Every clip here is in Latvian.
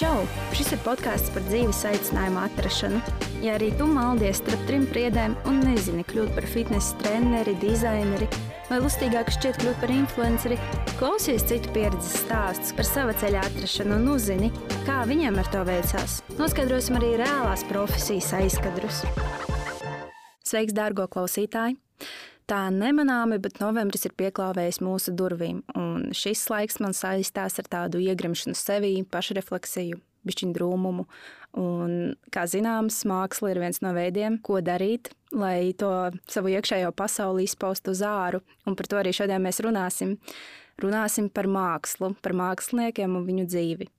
Čau! Šis ir podkāsts par dzīves aicinājumu atrašanu. Ja arī tu maldies starp trim priedēm un nezini kļūt par fitnesa treneri, dizaineri vai lustīgāk šķiet kļūt par influenceri, klausies citu pieredzes stāstus par sava ceļa atrašanu un uzzini, kā viņiem ar to veicās. Noskaidrosim arī reālās profesijas aizkadrus. Sveiks, dārgo klausītāji! Tā nemanāmi, bet novembris ir pieklāvējis mūsu durvīm, un šis laiks man saistās ar tādu iegrimšanu sevī, pašrefleksiju, bišķiņu drūmumu. Un, kā zināms, māksla ir viens no veidiem, ko darīt, lai to savu iekšējo pasauli izpaustu uz āru, un par to arī šodien mēs runāsim. Runāsim par mākslu, par māksliniekiem un viņu dzīvi.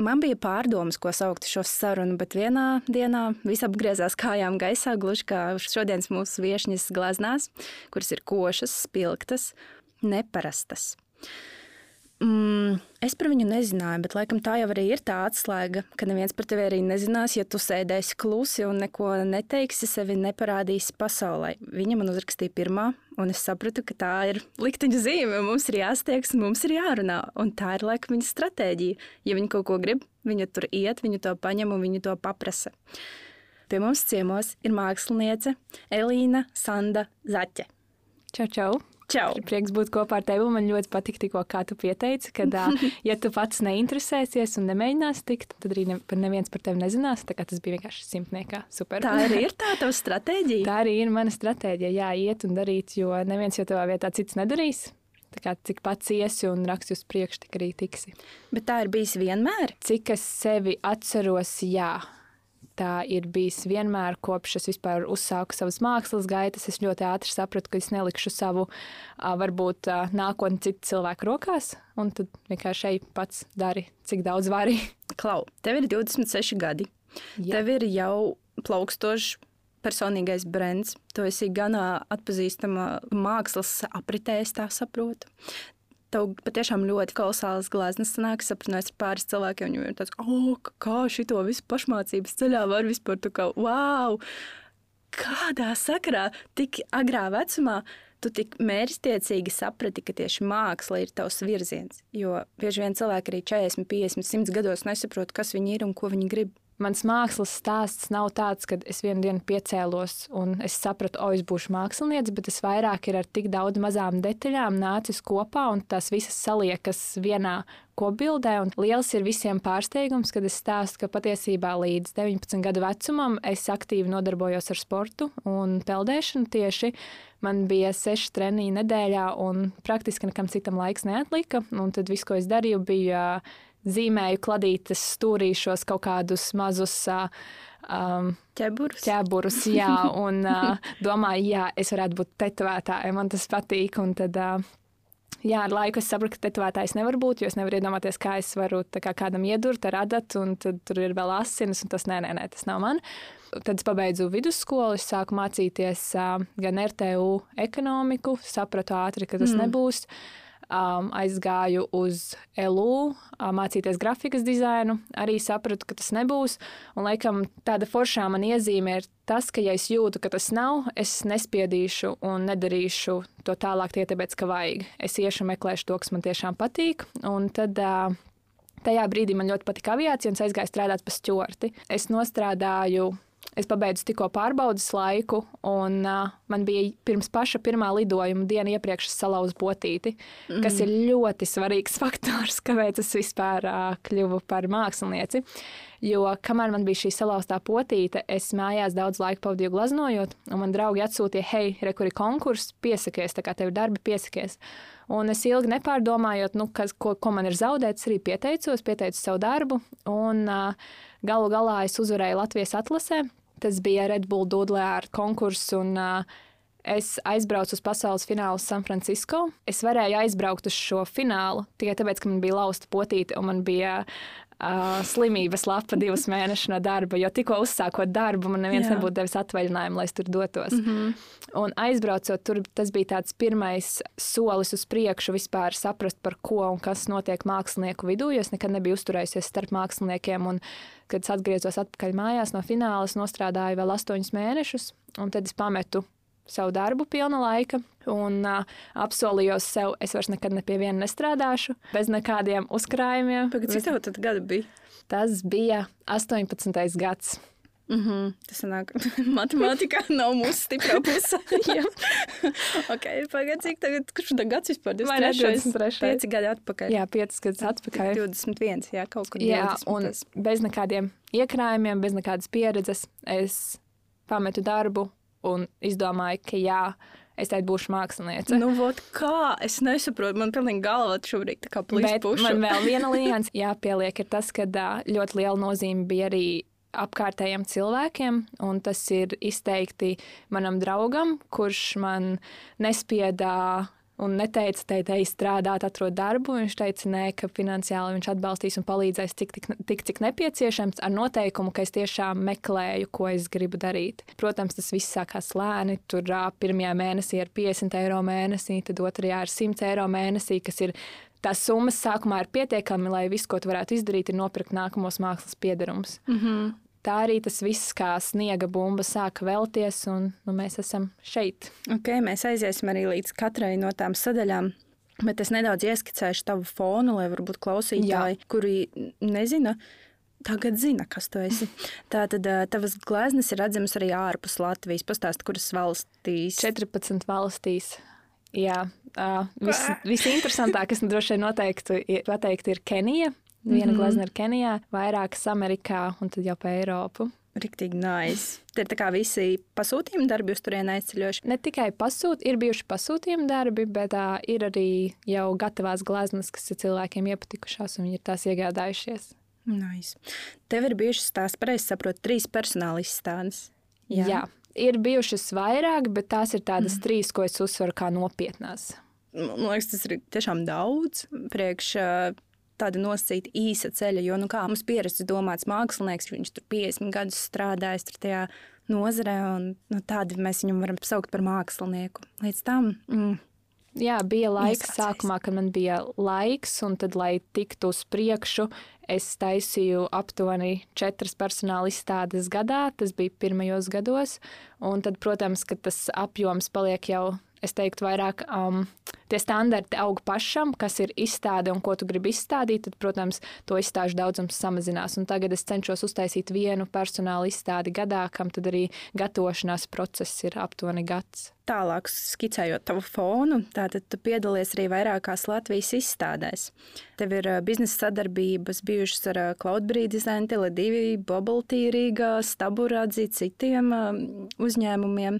Man bija pārdomas, ko saukt šo sarunu, bet vienā dienā viss apgriezās kājām gaisā, gluži kā šodienas mūsu viesņas glaznās, kuras ir košas, spilgtas, neparastas. Mm, es par viņu nezināju, bet laikam tā jau arī ir tā atslēga, ka neviens par tevi arī nezinās, ja tu sēdēsi klusi un neko neteiksi, sevi neparādīsi pasaulē. Viņa man uzrakstīja pirmā, un es sapratu, ka tā ir likteņa zīme. Mums ir jāstiegs, mums ir jārunā. Un tā ir laikam viņas stratēģija. Ja viņa kaut ko grib, viņa tur iet, viņa to paņem un viņa to paprasa. Pie mums ciemos ir māksliniece Elīna Sanda Zaķe. Čau, čau! Čau! Prieks būt kopā ar tevi. Man ļoti patīk, tikko, kā tu pieteici, ka, ja tu pats neinteresēsies un nemēģināsi tikt, tad arī ne, neviens par tevi nezinās. Tas bija vienkārši simtniekā. Super. Tā arī ir tā tava stratēģija. Tā arī ir mana stratēģija. Jā, iet un darīt, jo neviens jau tavā vietā cits nedarīs. Tā kā cik pats iesi un raksti uz priekšu, tik arī tiksi. Bet tā ir bijis vienmēr. Cik es sevi atceros, jā tā ir bijis vienmēr, kopš es vispār uzsāku savas mākslas gaitas. Es ļoti ātri sapratu, ka es nelikšu savu, varbūt, nākotni citu cilvēku rokās, un tad vienkārši ej pats dari, cik daudz vari. Klau, tev ir 26 gadi. Jā. Tev ir jau plaukstošs personīgais brands. Tu esi gan atpazīstama mākslas apritē, es tā saprotu tev patiešām ļoti kolosāls gleznas sanāk. Aprunājos ar pāris cilvēkiem, viņiem ir tāds, oh, kā šito visu pašmācības ceļā var vispār tā kā, wow! Kādā sakarā tik agrā vecumā tu tik mērķtiecīgi saprati, ka tieši māksla ir tavs virziens? Jo bieži vien cilvēki arī 40, 50, 100 gados nesaprot, kas viņi ir un ko viņi grib. Mans mākslas stāsts nav tāds, ka es vienā dienā piecēlos un es sapratu, o, es būšu mākslinieca, bet es vairāk ir ar tik daudz mazām detaļām nācis kopā un tās visas saliekas vienā kopbildē. Un liels ir visiem pārsteigums, kad es stāstu, ka patiesībā līdz 19 gadu vecumam es aktīvi nodarbojos ar sportu un peldēšanu tieši. Man bija seši treniņi nedēļā, un praktiski nekam citam laiks neatlika. Un tad viss, ko es darīju, bija zīmēju kladītes stūrīšos kaut kādus mazus. Um, ķeburus. ķeburus jā, un uh, domāju, jā, es varētu būt tetovētāja, man tas patīk. Un tad, uh, jā, ar laiku es sapratu, ka tetovētājs nevar būt, jo es nevaru iedomāties, kā es varu kā kādam iedurt ar adatu, un tur ir vēl asinis, un tas nē, nē, nē tas nav man. Tad es pabeidzu vidusskolu, es sāku mācīties uh, gan RTU ekonomiku, sapratu ātri, ka tas mm. nebūs um, aizgāju uz LU, mācīties grafikas dizainu. Arī sapratu, ka tas nebūs. Un, laikam, tāda foršā man iezīme ir tas, ka, ja es jūtu, ka tas nav, es nespiedīšu un nedarīšu to tālāk, tie tāpēc, ka vajag. Es iešu meklēšu to, kas man tiešām patīk. Un tad uh, tajā brīdī man ļoti patika aviācija un es aizgāju strādāt par stūrti. Es nostrādāju Es pabeidzu tikko pārbaudas laiku, un uh, man bija pirms paša pirmā lidojuma diena iepriekš salauzt botīti, mm. kas ir ļoti svarīgs faktors, kāpēc es vispār uh, kļuvu par mākslinieci. Jo kamēr man bija šī salauztā potīte, es mājās daudz laika pavadīju glaznojot, un man draugi atsūtīja, hei, rekuri konkurss, piesakies, tā kā tev darbi piesakies. Un es ilgi nepārdomājot, nu, kas, ko, ko man ir zaudēts, arī pieteicos, pieteicu savu darbu. Un, uh, galu galā es uzvarēju Latvijas atlasē. Tas bija Red Bull Dudlē ar konkursu. Un, uh, Es aizbraucu uz pasaules finālu San Francisco. Es varēju aizbraukt uz šo finālu tikai tāpēc, ka man bija lausta potīte un man bija uh, slimības lapa divus mēnešus no darba. Jo tikko uzsākot darbu, man neviens Jā. nebūtu devis atvaļinājumu, lai es tur dotos. Mm -hmm. Un aizbraucot tur, tas bija tāds pirmais solis uz priekšu, vispār saprast, par ko un kas notiek mākslinieku vidū. Jo es nekad nebiju uzturējusies starp māksliniekiem. Un, kad es atgriezos atpakaļ mājās no fināla, es nostrādāju vēl astoņus mēnešus, un tad es pametu savu darbu pilna laika. Un uh, apsolījos sev, es vairs nekad ne pie viena nestrādāšu, bez nekādiem uzkrājumiem. Pagad, cik tev tad gadi bija? Tas bija 18. gads. Mm -hmm. Tas nāk, matemātikā nav mūsu stiprā puse. ok, pagaid, cik tagad, kurš tad gads vispār? 23. 5 gadi atpakaļ. Jā, 5 gadus atpakaļ. 21, jā, kaut kur Jā, 20. un bez nekādiem iekrājumiem, bez nekādas pieredzes es pametu darbu un izdomāju, ka jā, es teikt būšu māksliniece. Nu, vot kā, es nesaprotu, man pilnīgi galva šobrīd tā kā pušu. man vēl viena lieta jāpieliek, ir tas, ka ļoti liela nozīme bija arī apkārtējiem cilvēkiem, un tas ir izteikti manam draugam, kurš man nespieda un neteica, te ej strādāt, atrod darbu. Viņš teica, nē, ka finansiāli viņš atbalstīs un palīdzēs tik, tik, tik cik nepieciešams, ar noteikumu, ka es tiešām meklēju, ko es gribu darīt. Protams, tas viss sākās lēni. Tur pirmajā mēnesī ir 50 eiro mēnesī, tad otrajā ir 100 eiro mēnesī, kas ir. Tās summas sākumā ir pietiekami, lai viss, ko tu varētu izdarīt, ir nopirkt nākamos mākslas piedarumus. Mm -hmm. Tā arī tas viss, kā sniega bumba, sāka vēlties, un nu, mēs esam šeit. Ok, mēs aiziesim arī līdz katrai no tām sadaļām. Bet es nedaudz ieskicēšu tavu fonu, lai varbūt klausītāji, Jā. kuri nezina, tagad zina, kas tu esi. Tā tad ā, tavas gleznas ir redzamas arī ārpus Latvijas. Pastāst, kuras valstīs? 14 valstīs. Jā, uh, viss, visinteresantākais, droši vien noteikti, ir- pateikti, ir Kenija. Viena mm. -hmm. glezna ir Kenijā, vairākas Amerikā un tad jau pa Eiropu. Riktīgi nice. Tie ir tā kā visi pasūtījumi darbi uz turieni aizceļojuši. Ne tikai pasūt, ir bijuši pasūtījumi darbi, bet uh, ir arī jau gatavās gleznas, kas ir cilvēkiem iepatikušās un viņi ir tās iegādājušies. Nice. Tev ir bijušas tās, pareizi saprotu, trīs personāla izstādes. Jā. Jā, ir bijušas vairāk, bet tās ir tādas mm. trīs, ko es uzsveru kā nopietnās. Man liekas, tas ir tiešām daudz priekš tāda nosacīta īsa ceļa. Jo, nu, kā mums pieredzējis domāts mākslinieks, viņš tur 50 gadus strādājis tur tajā nozarē, un nu, tādu mēs viņu varam saukt par mākslinieku. Līdz tam. Mm, Jā, bija laiks sākumā, kad man bija laiks, un tad, lai tiktu uz priekšu, es taisīju aptuveni četras personāla izstādes gadā. Tas bija pirmajos gados. Un tad, protams, ka tas apjoms paliek jau, es teiktu, vairāk. Um, Tie standarti aug pašam, kas ir izstāde un ko tu gribi izstādīt. Tad, protams, to izstāžu daudzums samazinās. Un tagad es cenšos uztaisīt vienu personāla izstādi gadā, kam tad arī gatavošanās process ir aptuveni gads. Tālāk, skicējot tavu fonu, tātad tu piedalies arī vairākās Latvijas izstādēs. Tev ir biznesa sadarbības bijušas ar ā, Cloudbree Design, Tele2, Bubble Tea Rīgā, Staburādzi, citiem uzņēmumiem.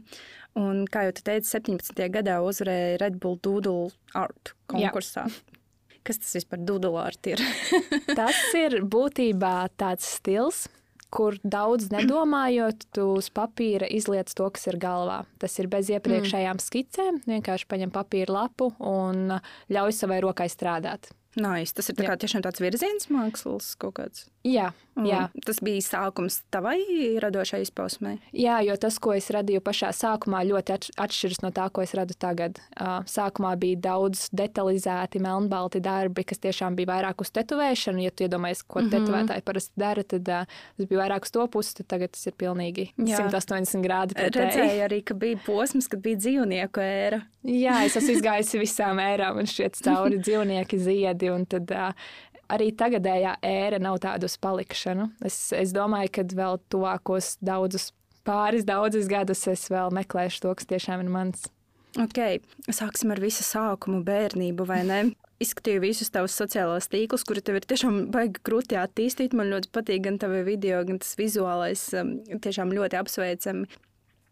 Un, kā jau tu teici, 17. gadā uzvarēja Red Bull Doodle Art konkursā. Kas tas vispār ir? Tas ir būtībā tāds stils, kur daudz nedomājot, tu uz papīra izliec to, kas ir galvā. Tas ir bez iepriekšējām skicēm. Vienkārši paņem papīra lapu un ļauj savai rokai strādāt. Nice. Tas ir tā kā tiešām tāds virziens mākslas kaut kāds. Jā, Un jā. Tas bija sākums tavai radošai izpausmē. Jā, jo tas, ko es radīju pašā sākumā, ļoti atš- atšķiras no tā, ko es radu tagad. Sākumā bija daudz detalizēti, melnbalti darbi, kas tiešām bija vairāk uz tetovēšanu. Ja tu iedomājies, ko mm. -hmm. tetovētāji parasti dara, tad tas bija vairāk uz to pusi, tad tagad tas ir pilnīgi Jā. 180 grādi. pretēji. Redzēju arī, ka bija posms, kad bija dzīvnieku ēra. Jā, es esmu izgājusi visām ērām, un šķiet, cauri dzīvnieki, ziedi. Un Tad, arī tagadējā ēra nav tāda uz palikšanu. Es, es domāju, ka vēl tuvākos daudzus, pāris daudzus gadus es vēl meklēšu to, kas tiešām ir mans. Ok, sāksim ar visu sākumu, bērnību, vai ne? Izskatīju visus tavus sociālos tīklus, kuri tev ir tiešām baigi grūti attīstīt. Man ļoti patīk gan tavi video, gan tas vizuālais, tiešām ļoti apsveicami.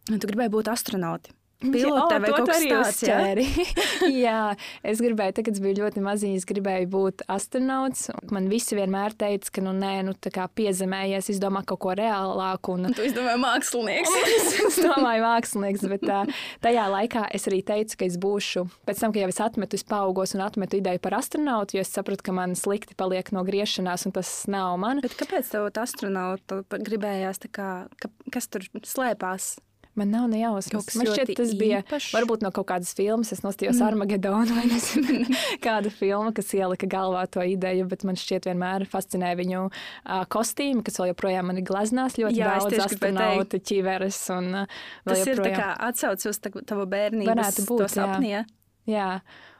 Tu gribēji būt astronauti. Pilotē vai to kaut kas arī tāds, jā? uzķēri. jā, es gribēju, tad, kad es biju ļoti maziņš, es gribēju būt astronauts. Man visi vienmēr teica, ka, nu, nē, nu, tā kā piezemējies, izdomā kaut ko reālāku. Un, Tu izdomāji mākslinieks. es domāju, mākslinieks, bet tā, tajā laikā es arī teicu, ka es būšu, pēc tam, kad jau es atmetu, es paaugos un atmetu ideju par astronautu, jo es sapratu, ka man slikti paliek no griešanās, un tas nav man. Bet kāpēc tev astronauta gribējās, kā, ka, kas tur slēpās? Man nav ne jausmas. Man šķiet, tas bija īpašs. varbūt no kaut kādas filmas. Es nostājos mm. Armagedonu vai nezinu, kāda filma, kas ielika galvā to ideju, bet man šķiet vienmēr fascinē viņu uh, kostīmi, kas vēl joprojām man ir gleznās ļoti Jā, daudz astronautu ķiveres un uh, Tas ir tā joprojām. kā atsauce uz ta- tavu bērnību. Varētu būt, jā. sapni. Jā. Jā.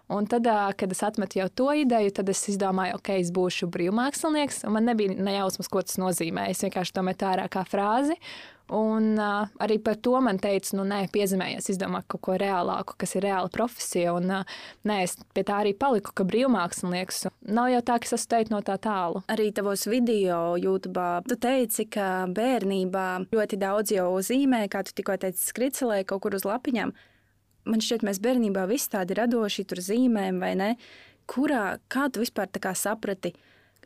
Un tad, kad es atmetu jau to ideju, tad es izdomāju, ok, es būšu brīvmākslinieks. Man nebija nejausmas, ko tas nozīmē. Es vienkārši to metu ārā kā frāzi. Un uh, arī par to man teica, nu, nē, piezemējies, izdomā kaut ko reālāku, kas ir reāla profesija. Un, uh, nē, es pie tā arī paliku, ka brīvmākslinieks nav jau tā, ka es esmu teikt no tā tālu. Arī tavos video YouTube. Tu teici, ka bērnībā ļoti daudz jau zīmē, kā tu tikko teici, skricelē kaut kur uz lapiņām. Man šķiet, mēs bērnībā visi tādi radoši tur zīmējam, vai ne? Kurā, kā tu vispār tā kā saprati,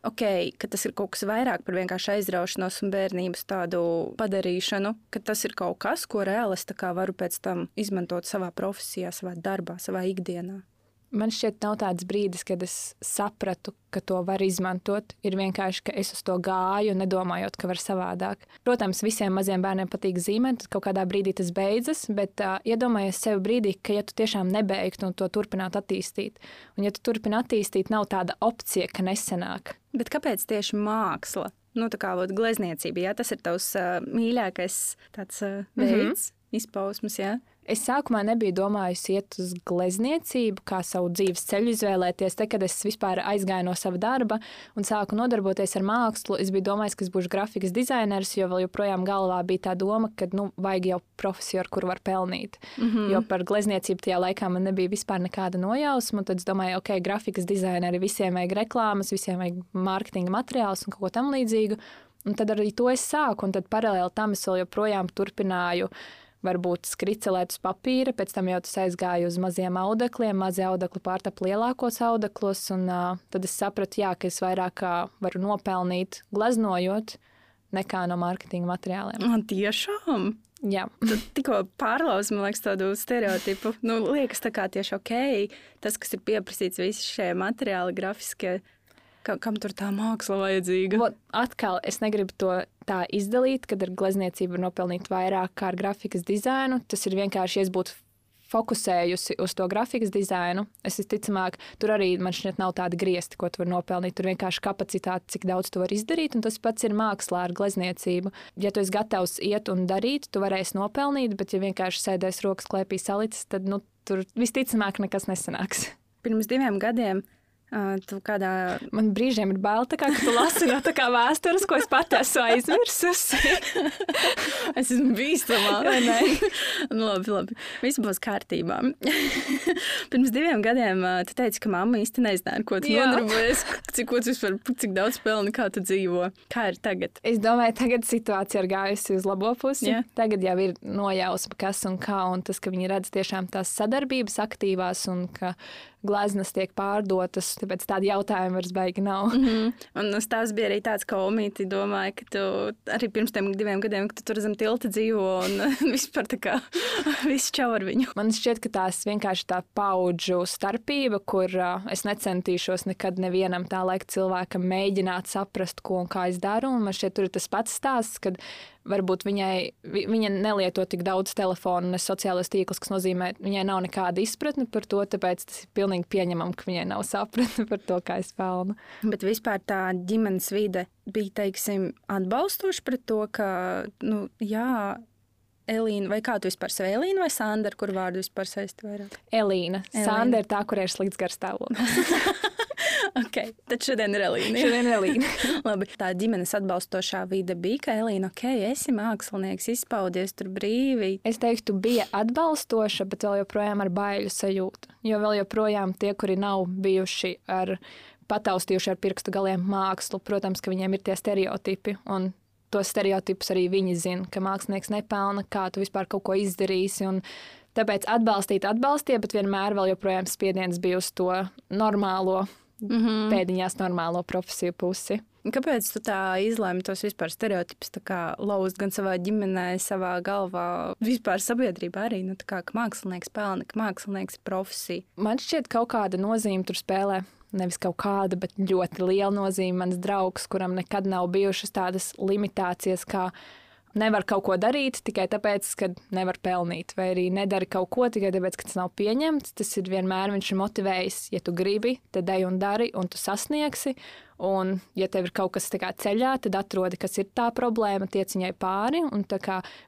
okay, ka tas ir kaut kas vairāk par vienkārši aizraušanos un bērnības tādu padarīšanu, ka tas ir kaut kas, ko reāli es varu pēc tam izmantot savā profesijā, savā darbā, savā ikdienā. Man šķiet, nav tāds brīdis, kad es sapratu, ka to var izmantot. Ir vienkārši, ka es uz to gāju, nedomājot, ka var savādāk. Protams, visiem maziem bērniem patīk zīmēt, kaut kādā brīdī tas beidzas, bet uh, iedomājies sev brīdī, ka, ja tu tiešām nebeigtu un to turpinātu attīstīt, un ja tu turpini attīstīt, nav tāda opcija, ka nesenāk. Bet kāpēc tieši māksla? Nu, tā kā vat, glezniecība, jā, tas ir tavs uh, mīļākais tāds, uh, veids, mm -hmm. izpausmes. Jā. Es sākumā nebiju domājusi iet uz glezniecību, kā savu dzīves ceļu izvēlēties. Te, kad es vispār aizgāju no sava darba un sāku nodarboties ar mākslu, es biju domājis, ka es būšu grafikas dizainers, jo vēl joprojām galvā bija tā doma, ka nu, vajag jau profesiju, ar kuru var pelnīt. Mm -hmm. Jo par glezniecību tajā laikā man nebija vispār nekāda nojausma. Tad es domāju, ok, grafikas dizaineri visiem vajag reklāmas, visiem vajag mārketinga materiālus un kaut ko tam līdzīgu. Un tad arī to es sāku, un tad paralēli tam es vēl joprojām turpināju varbūt skricelēt uz papīra, pēc tam jau tas aizgāja uz maziem audekliem, mazie audekli pārtap lielākos audeklos, un uh, tad es sapratu, jā, ka es vairāk varu nopelnīt gleznojot nekā no mārketinga materiāliem. Man tiešām. Jā. Tu tikko pārlauzi, man liekas, tādu stereotipu. Nu, liekas, tā kā tieši ok, tas, kas ir pieprasīts, visi šie materiāli, grafiskie, ka, kam tur tā māksla vajadzīga. Vot, atkal es negribu to tā izdalīt, kad ar glezniecību var nopelnīt vairāk kā ar grafikas dizainu. Tas ir vienkārši, ja es būtu fokusējusi uz to grafikas dizainu, es visticamāk, tur arī man šķiet nav tāda griezti, ko tu vari nopelnīt. Tur vienkārši kapacitāte, cik daudz tu vari izdarīt, un tas pats ir mākslā ar glezniecību. Ja tu esi gatavs iet un darīt, tu varēsi nopelnīt, bet ja vienkārši sēdēs rokas klēpī salicis, tad nu, tur visticamāk nekas nesanāks. Pirms diviem gadiem tu kādā Man brīžiem ir bail, kā ka tu lasi no tā kā vēstures, ko es pati esmu aizmirsusi. Es esmu bīstamā. Vai ne? nu, labi, labi. Viss būs kārtībā. Pirms diviem gadiem tu teici, ka mamma īsti nezināja, ko tu Jā. nodarbojies, cik, vispār, cik daudz pelni, kā tu dzīvo. Kā ir tagad? Es domāju, tagad situācija ir gājusi uz labo pusi. Jā. Tagad jau ir nojausma, kas un kā, un tas, ka viņi redz tiešām tās sadarbības aktīvās un ka gleznas tiek pārdotas. Tāpēc tādi jautājumi vairs baigi nav. Mm -hmm. Un stāsts bija arī tāds, ka Omīti domāja, ka tu arī pirms tam diviem gadiem, ka tu tur zem tilta dzīvo un vispār tā kā viss čau ar viņu. Man šķiet, ka tās vienkārši tā paudžu starpība, kur uh, es necentīšos nekad nevienam tā laika cilvēkam mēģināt saprast, ko un kā es daru. Un man šķiet, tur ir tas pats stāsts, kad varbūt viņai, vi- viņa nelieto tik daudz telefonu un sociālos tīklus, kas nozīmē, viņai nav nekāda izpratne par to, tāpēc tas ir pilnīgi pieņemami, ka viņai nav sapratne par to, kā es pelnu. Bet vispār tā ģimenes vide bija, teiksim, atbalstoša pret to, ka, nu, jā, Elīna, vai kā tu vispār sevi Elīna vai Sandra, kur vārdu vispār saisti vairāk? Elīna. Elīna. Sandra ir tā, kurai ir slikts garstāvoklis. ok, tad šodien ir Elīna. Šodien ir Elīna. Labi, tā ģimenes atbalstošā vide bija, ka Elīna, ok, esi mākslinieks, izpaudies tur brīvi. Es teiktu, bija atbalstoša, bet vēl joprojām ar baiļu sajūtu. Jo vēl joprojām tie, kuri nav bijuši ar pataustījuši ar pirkstu galiem mākslu, protams, ka viņiem ir tie stereotipi. Un tos stereotipus arī viņi zina, ka mākslinieks nepelna, kā tu vispār kaut ko izdarīsi. Tāpēc atbalstīt, atbalstīja, bet vienmēr vēl joprojām spiediens bija uz to normālo, mm -hmm. pēdiņās normālo profesiju pusi. Kāpēc tu tā izlēmi tos vispār stereotipus lauzt gan savā ģimenē, savā galvā, vispār sabiedrībā arī, nu kā, ka mākslinieks pelna, ka mākslinieks ir profesija? Man šķiet, ka kaut kāda nozīme tur spēlē. Nevis kaut kāda, bet ļoti liela nozīme. Mans draugs, kuram nekad nav bijušas tādas limitācijas, kā nevar kaut ko darīt tikai tāpēc, ka nevar pelnīt, vai arī nedara kaut ko tikai tāpēc, ka tas nav pieņemts. Tas ir vienmēr viņš ir motivējis, ja tu gribi, tad ej un dari, un tu sasniegsi. Un, ja tev ir kaut kas tāds ceļā, tad atrodi, kas ir tā problēma, tiec viņai pāri.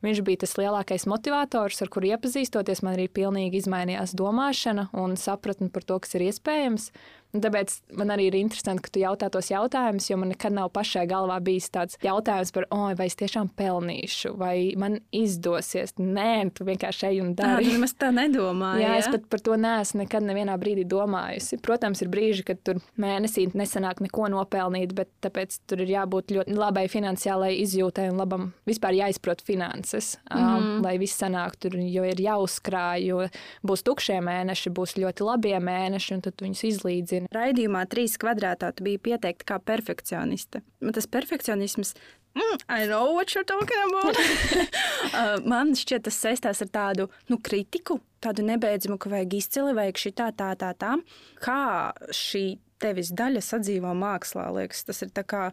Viņš bija tas lielākais motivators, ar kuru iepazīstoties, man arī pilnīgi izmainījās domāšana un sapratne par to, kas ir iespējams. Un tāpēc man arī ir interesanti, ka tu jautā tos jautājumus, jo man nekad nav pašai galvā bijis tāds jautājums par, oh, vai es tiešām pelnīšu, vai man izdosies. Nē, tu vienkārši ej un dari. Tā, tā nedomāju. Jā, jā, es pat par to neesmu nekad nevienā brīdī domājusi. Protams, ir brīži, kad tur mēnesī nesanāk neko nopelnīt, bet tāpēc tur ir jābūt ļoti labai finansiālai izjūtai un labam vispār jāizprot finanses, mm -hmm. um, lai viss sanāk tur, jo ir jāuzkrāj, jo būs tukšie mēneši, būs ļoti labie mēneši, un tad viņus izlīdzina Raidījumā trīs kvadrātā tu biji pieteikta kā perfekcioniste. Man tas perfekcionisms Mm, I know what you're talking about. uh, man šķiet, tas saistās ar tādu nu, kritiku, tādu nebeidzamu, ka vajag izcili, vajag šī tā, tā, tā, tā. Kā šī tevis daļa sadzīvo mākslā, liekas, tas ir kā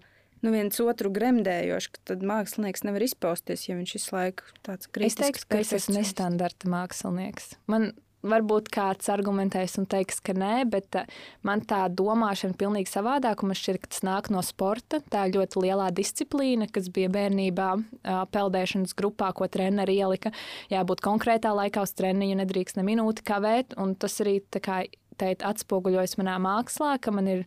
nu, viens otru gremdējoši, ka tad mākslinieks nevar izpausties, ja viņš visu laiku tāds kritisks. Es teiktu, ka es esmu nestandarta mākslinieks. Man Varbūt kāds argumentēs un teiks, ka nē, bet eh, man tā domāšana ir pilnīgi savādāka. Man šķiet, ka tas nāk no sporta. Tā ir ļoti lielā disciplīna, kas bija bērnībā peldēšanas grupā, ko treneri ielika. Jābūt konkrētā laikā uz treniņu, nedrīkst ne minūti kavēt. Tas arī teikt, atspoguļojas manā mākslā, ka man ir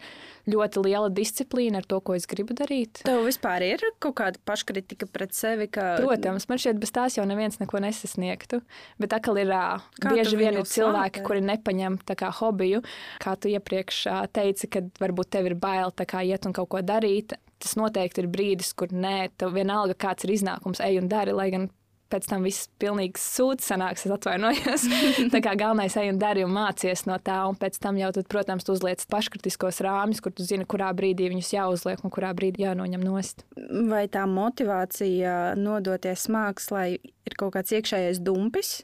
ļoti liela disciplīna ar to, ko es gribu darīt. Tev vispār ir kaut kāda paškritika pret sevi? Ka... Protams, man šķiet, bez tās jau neviens neko nesasniegtu. Bet atkal ir kā bieži vien ir cilvēki, slāpē? kuri nepaņem kā hobiju. Kā tu iepriekš teici, kad varbūt tev ir bail iet un kaut ko darīt. Tas noteikti ir brīdis, kur nē, tev vienalga kāds ir iznākums, ej un dari, lai gan pēc tam viss pilnīgi sūds sanāks, es atvainojos. tā kā galvenais ej un dari un mācies no tā, un pēc tam jau, tad, protams, tu uzliec paškritiskos rāmjus, kur tu zini, kurā brīdī viņus jāuzliek un kurā brīdī jānoņem nost. Vai tā motivācija nodoties mākslai ir kaut kāds iekšējais dumpis?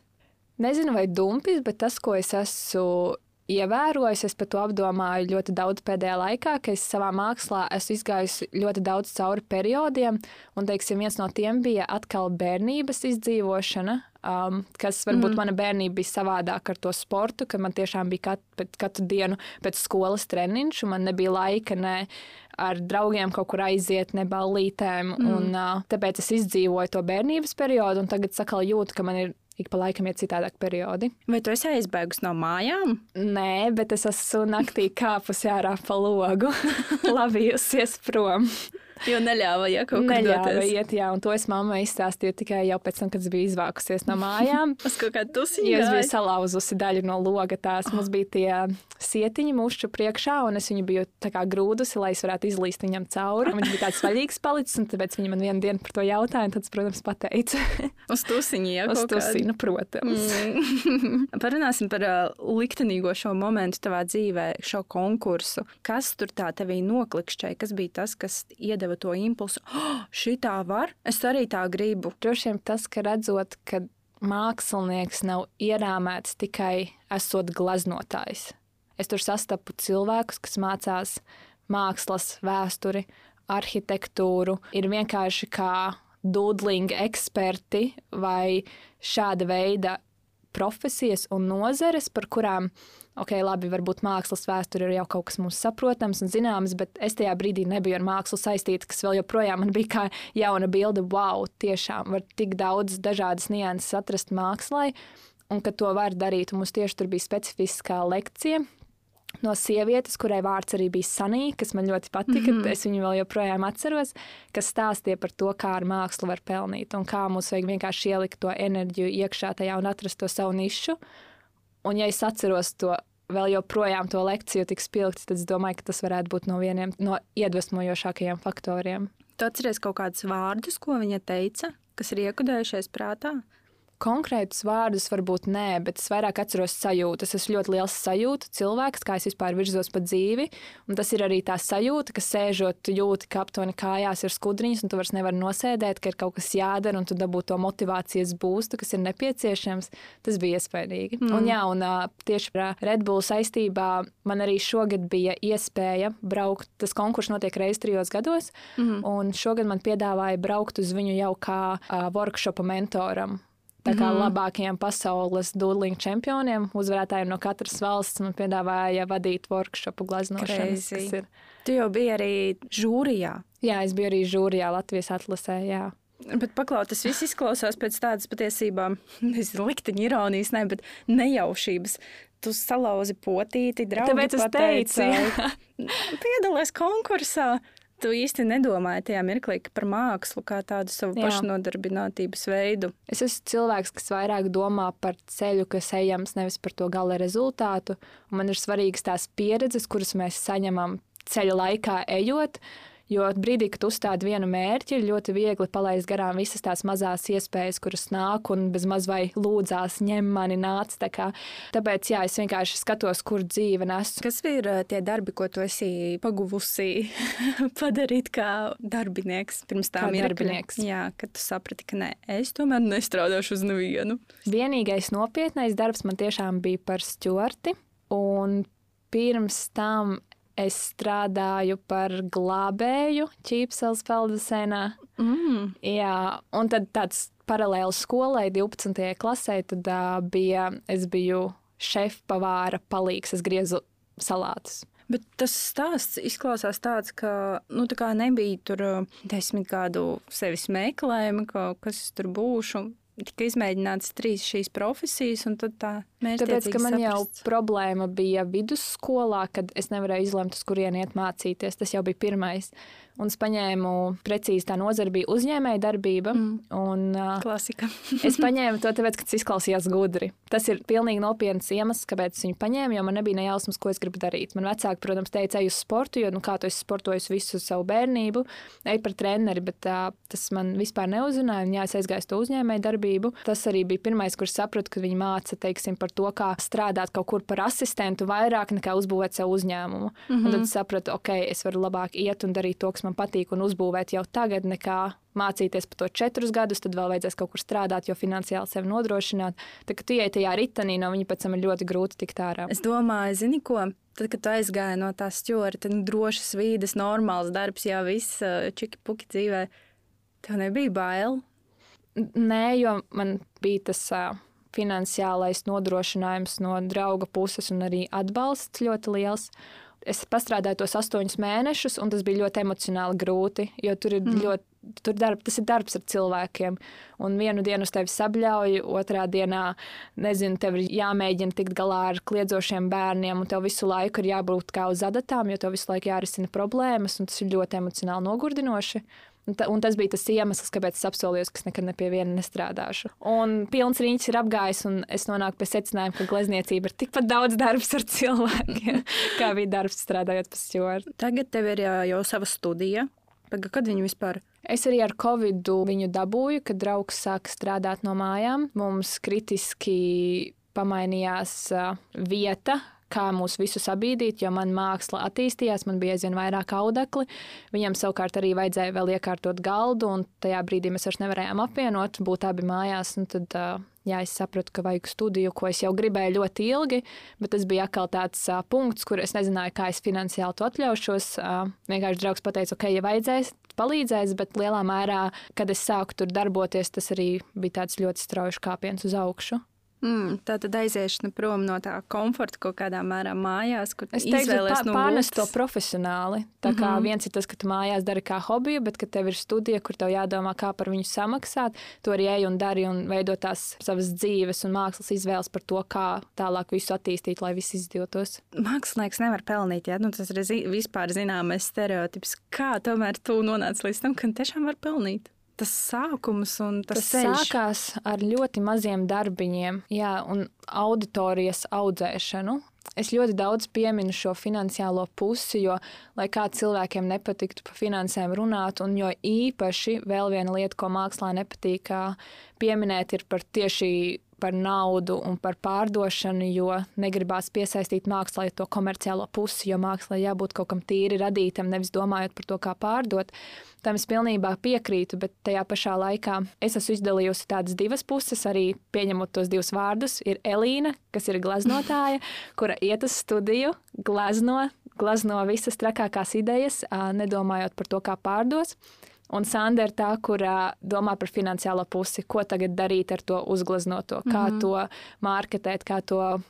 Nezinu, vai dumpis, bet tas, ko es esmu ievērojis. Es par to apdomāju ļoti daudz pēdējā laikā, ka es savā mākslā esmu izgājis ļoti daudz cauri periodiem. Un, teiksim, viens no tiem bija atkal bērnības izdzīvošana. Um, kas varbūt mm. mana bērnība bija savādāka ar to sportu, ka man tiešām bija kat, katru dienu pēc skolas treniņš, un man nebija laika ne ar draugiem kaut kur aiziet, ne ballītēm. Mm. Un, uh, tāpēc es izdzīvoju to bērnības periodu, un tagad sakal jūtu, ka man ir ik pa laikam ir citādāk periodi. Vai tu esi aizbēgus no mājām? Nē, bet es esmu naktī kāpusi ārā pa logu, lavījusies prom. Jo neļāva, ja kaut kur neļāva iet, jā, un to es mammai izstāstīju tikai jau pēc tam, kad es biju izvākusies no mājām. Uz kaut kādu tusiņu. Jo es biju salauzusi daļu no loga tās. Mums bija tie sietiņi mušķu priekšā, un es viņu biju tā kā grūdusi, lai es varētu izlīst viņam cauri. Viņš bija tāds vaļīgs palicis, un tāpēc viņa man vienu dienu par to jautāja, un tad, protams, pateica. Uz tusiņu, jā, uz tusiņu, protams. Mm. Parunāsim par uh, liktenīgo šo momentu tavā dzīvē, šo konkursu. Kas tur tā tevī noklikšķēja? Kas bija tas, kas iedeva iedeva to impulsu, oh, šī tā var, es arī tā gribu. Droši vien tas, ka redzot, ka mākslinieks nav ierāmēts tikai esot glaznotājs. Es tur sastapu cilvēkus, kas mācās mākslas, vēsturi, arhitektūru, ir vienkārši kā dūdlinga eksperti vai šāda veida profesijas un nozeres, par kurām ok, labi, varbūt mākslas vēsture ir jau kaut kas mums saprotams un zināms, bet es tajā brīdī nebiju ar mākslu saistīta, kas vēl joprojām man bija kā jauna bilde, wow, tiešām var tik daudz dažādas nianses atrast mākslā, un ka to var darīt. Un mums tieši tur bija specifiskā lekcija, no sievietes, kurai vārds arī bija Sanī, kas man ļoti patika. Mm -hmm. Es viņu vēl joprojām atceros, kas stāstīja par to, kā ar mākslu var pelnīt un kā mums vajag vienkārši ielikt to enerģiju iekšā tajā un atrast to savu nišu. Un, ja es atceros to vēl joprojām to lekciju tik spilgti, tad es domāju, ka tas varētu būt no vieniem no iedvesmojošākajiem faktoriem. Tu atceries kaut kādus vārdus, ko viņa teica, kas ir iekudējušies prātā? Konkrētus vārdus varbūt nē, bet es vairāk atceros sajūtu. Es esmu ļoti liels sajūta cilvēks, kā es vispār virzos pa dzīvi. Un tas ir arī tā sajūta, ka sēžot, jūti, ka aptuveni kājās ir skudriņas, un tu vairs nevari nosēdēt, ka ir kaut kas jādara, un tu dabū to motivācijas būstu, kas ir nepieciešams. Tas bija iespaidīgi. Mm. Un, jā, un tieši ar Red Bull saistībā man arī šogad bija iespēja braukt. Tas konkurss notiek reizes trijos gados, mm. un šogad man piedāvāja braukt uz viņu jau kā uh, workshopa mentoram. Tā kā mm labākajiem pasaules dūliņu čempioniem, uzvarētājiem no katras valsts, man piedāvāja vadīt workshopu glaznošanas. Ir... Tu jau biji arī žūrijā. Jā, es biju arī žūrijā Latvijas atlasē. Jā. Bet paklaut, tas viss izklausās pēc tādas patiesībā, nezinu, likteņa ironijas, ne, bet nejaušības. Tu salauzi potīti, draugi Tāpēc es teicu, piedalies konkursā tu īsti nedomāji tajā mirklī par mākslu kā tādu savu Jā. pašnodarbinātības veidu. Es esmu cilvēks, kas vairāk domā par ceļu, kas ejams, nevis par to gala rezultātu. Man ir svarīgas tās pieredzes, kuras mēs saņemam ceļa laikā ejot. Jo brīdī, kad uzstādi vienu mērķi, ir ļoti viegli palaist garām visas tās mazās iespējas, kuras nāk un bez maz vai lūdzās, ņem mani, nāc. Tā kā. Tāpēc, jā, es vienkārši skatos, kur dzīve nes. Kas ir tie darbi, ko tu esi paguvusi padarīt kā darbinieks pirms tam ir darbinieks? Jā, kad tu saprati, ka nē, es tomēr nestrādāšu uz nevienu. Vienīgais nopietnais darbs man tiešām bija par stjuarti. Un pirms tam Es strādāju par glābēju Čīpselas peldbasseinā. Mm. Jā, un tad tāds paralēli skolai, 12. klasē, tad uh, bija, es biju šefpavāra palīgs, es griezu salātus. Bet tas stāsts izklausās tāds, ka nu, tā nebija tur desmit gadu sevis meklējumi, ka, kas es tur būšu tika izmēģināts trīs šīs profesijas, un tad tā Tāpēc, ka man saprast. jau problēma bija vidusskolā, kad es nevarēju izlemt, uz kurieni iet mācīties. Tas jau bija pirmais. Un es paņēmu precīzi tā nozara bija uzņēmēja darbība. Mm. Un, Klasika. es paņēmu to tāpēc, ka tas izklausījās gudri. Tas ir pilnīgi nopietns iemesls, kāpēc es viņu paņēmu, jo man nebija nejausmas, ko es gribu darīt. Man vecāki, protams, teica, ej uz sportu, jo, nu, kā tu esi sportojis visu savu bērnību, ej par treneri, bet tā, tas man vispār neuzrunāja. Un, jā, es aizgāju to uzņēmēju darbību. Tas arī bija pirmais, kurš sapratu, ka viņi māca, teiksim, par to, kā strādāt kaut kur par asistentu vairāk nekā uzbūvēt savu uzņēmumu. Mm -hmm. Un tad es sapratu, ok, es varu labāk iet un darīt to, kas man patīk, un uzbūvēt jau tagad, nekā mācīties par to četrus gadus, tad vēl vajadzēs kaut kur strādāt, jo finansiāli sevi nodrošināt. Tad, kad tu ienāc tajā ritanī, no viņa pēc tam ir ļoti grūti tikt ārā. Es domāju, zini ko? Tad, kad tu aizgāji no tās stūra, tad nu, drošas vīdes, normāls darbs, jau viss čiki puki dzīvē. Tev nebija bail? Nē, jo man bija tas. Uh, finansiālais nodrošinājums no drauga puses un arī atbalsts ļoti liels. Es pastrādāju tos astoņus mēnešus, un tas bija ļoti emocionāli grūti, jo tur ir mm. ļoti. Tur darb, tas ir darbs ar cilvēkiem. Un vienu dienu uz tevi sabļauj, otrā dienā, nezinu, tev ir jāmēģina tikt galā ar kliedzošiem bērniem, un tev visu laiku ir jābūt kā uz adatām, jo tev visu laiku jārisina problēmas, un tas ir ļoti emocionāli nogurdinoši. Un, ta, un tas bija tas iemesls, kāpēc es apsolījos, ka es nekad ne pie viena nestrādāšu. Un pilns riņķis ir apgājis, un es nonāku pie secinājuma, ka glezniecība ir tikpat daudz darbs ar cilvēkiem, kā bija darbs strādājot pie stūra. Tagad tev ir jau sava studija. Kad viņi vispār? Es arī ar Covid viņu dabūju, kad draugs sāka strādāt no mājām. Mums kritiski pamainījās vieta, kā mūs visus sabīdīt, jo man māksla attīstījās, man bija aizvien vairāk audekli. Viņam savukārt arī vajadzēja vēl iekārtot galdu, un tajā brīdī mēs vairs nevarējām apvienot, būt abi mājās. Tad, jā, es sapratu, ka vajag studiju, ko es jau gribēju ļoti ilgi, bet tas bija atkal tāds uh, punkts, kur es nezināju, kā es finansiāli to atļaušos. Uh, vienkārši draugs pateica, ok, ja vajadzēs, palīdzēs, bet lielā mērā, kad es sāku tur darboties, tas arī bija tāds ļoti strauji kāpiens uz augšu. Mm, tā tad aiziešana prom no tā komforta kaut kādā mērā mājās, kur es teiktu, ka no pārnest to profesionāli. Tā kā mm -hmm. viens ir tas, ka tu mājās dari kā hobiju, bet ka tev ir studija, kur tev jādomā, kā par viņu samaksāt, to arī ej un dari un veido tās savas dzīves un mākslas izvēles par to, kā tālāk visu attīstīt, lai viss izdotos. Mākslinieks nevar pelnīt, ja nu, tas ir vispār zināmais stereotips. Kā tomēr tu nonāc līdz tam, ka tiešām var pelnīt? Tas sākums un tas, tas ceļš. sākās ar ļoti maziem darbiņiem, jā, un auditorijas audzēšanu. es ļoti daudz pieminu šo finansiālo pusi, jo, lai kā cilvēkiem nepatiktu par finansēm runāt, un jo īpaši vēl viena lieta, ko mākslā nepatīk pieminēt, ir par tieši par naudu un par pārdošanu, jo negribās piesaistīt mākslā to komerciālo pusi, jo mākslā jābūt kaut kam tīri radītam, nevis domājot par to, kā pārdot. Tam es pilnībā piekrītu, bet tajā pašā laikā es esmu izdalījusi tādas divas puses, arī pieņemot tos divus vārdus. Ir Elīna, kas ir gleznotāja, kura iet uz studiju, glezno, glezno visas trakākās idejas, nedomājot par to, kā pārdos. Un Sandra ir tā, kur domā par finansiālo pusi, ko tagad darīt ar to uzgleznoto, kā mm -hmm. to mārketēt, kā to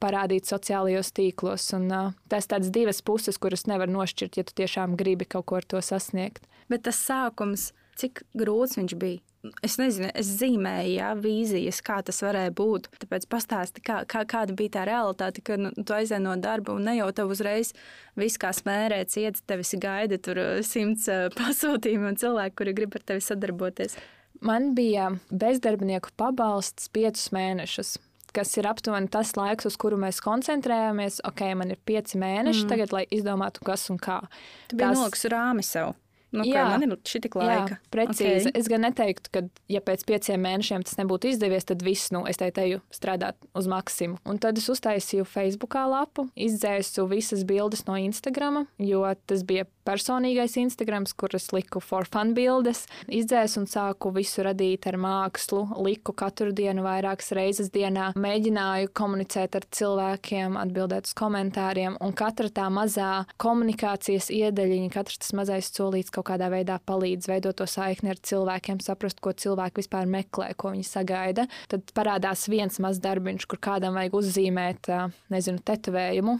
parādīt sociālajos tīklos. Un, uh, tas tādas divas puses, kuras nevar nošķirt, ja tu tiešām gribi kaut ko ar to sasniegt. Bet tas sākums, cik grūts viņš bija? Es nezinu, es zīmēju, jā, vīzijas, kā tas varēja būt. Tāpēc pastāsti, kā, kā, kāda bija tā realitāte, kad nu, tu aizēji no darba un ne jau tev uzreiz viss kā smērēts, iet, tevis gaida tur uh, simts uh, pasūtījumu un cilvēku, kuri grib ar tevi sadarboties. Man bija bezdarbnieku pabalsts piecus mēnešus kas ir aptuveni tas laiks, uz kuru mēs koncentrējamies. Ok, man ir pieci mēneši mm. tagad, lai izdomātu, kas un kā. Tu biji noliks rāmi sev. Nu, jā, man ir šī tik laika. Jā, precīzi. Okay. Es gan neteiktu, ka, ja pēc pieciem mēnešiem tas nebūtu izdevies, tad viss, nu, es teiktu, strādāt uz maksimumu. Un tad es uztaisīju Facebookā lapu, izdzēsu visas bildes no Instagrama, jo tas bija personīgais Instagrams, kur es liku for fun bildes. Izdzēsu un sāku visu radīt ar mākslu, liku katru dienu vairākas reizes dienā, mēģināju komunicēt ar cilvēkiem, atbildēt uz komentāriem, un katra tā mazā komunikācijas iedaļiņa, katrs tas mazais solīts kaut kaut kādā veidā palīdz veidot to saikni ar cilvēkiem, saprast, ko cilvēki vispār meklē, ko viņi sagaida. Tad parādās viens mazs darbiņš, kur kādam vajag uzzīmēt, nezinu, tetovējumu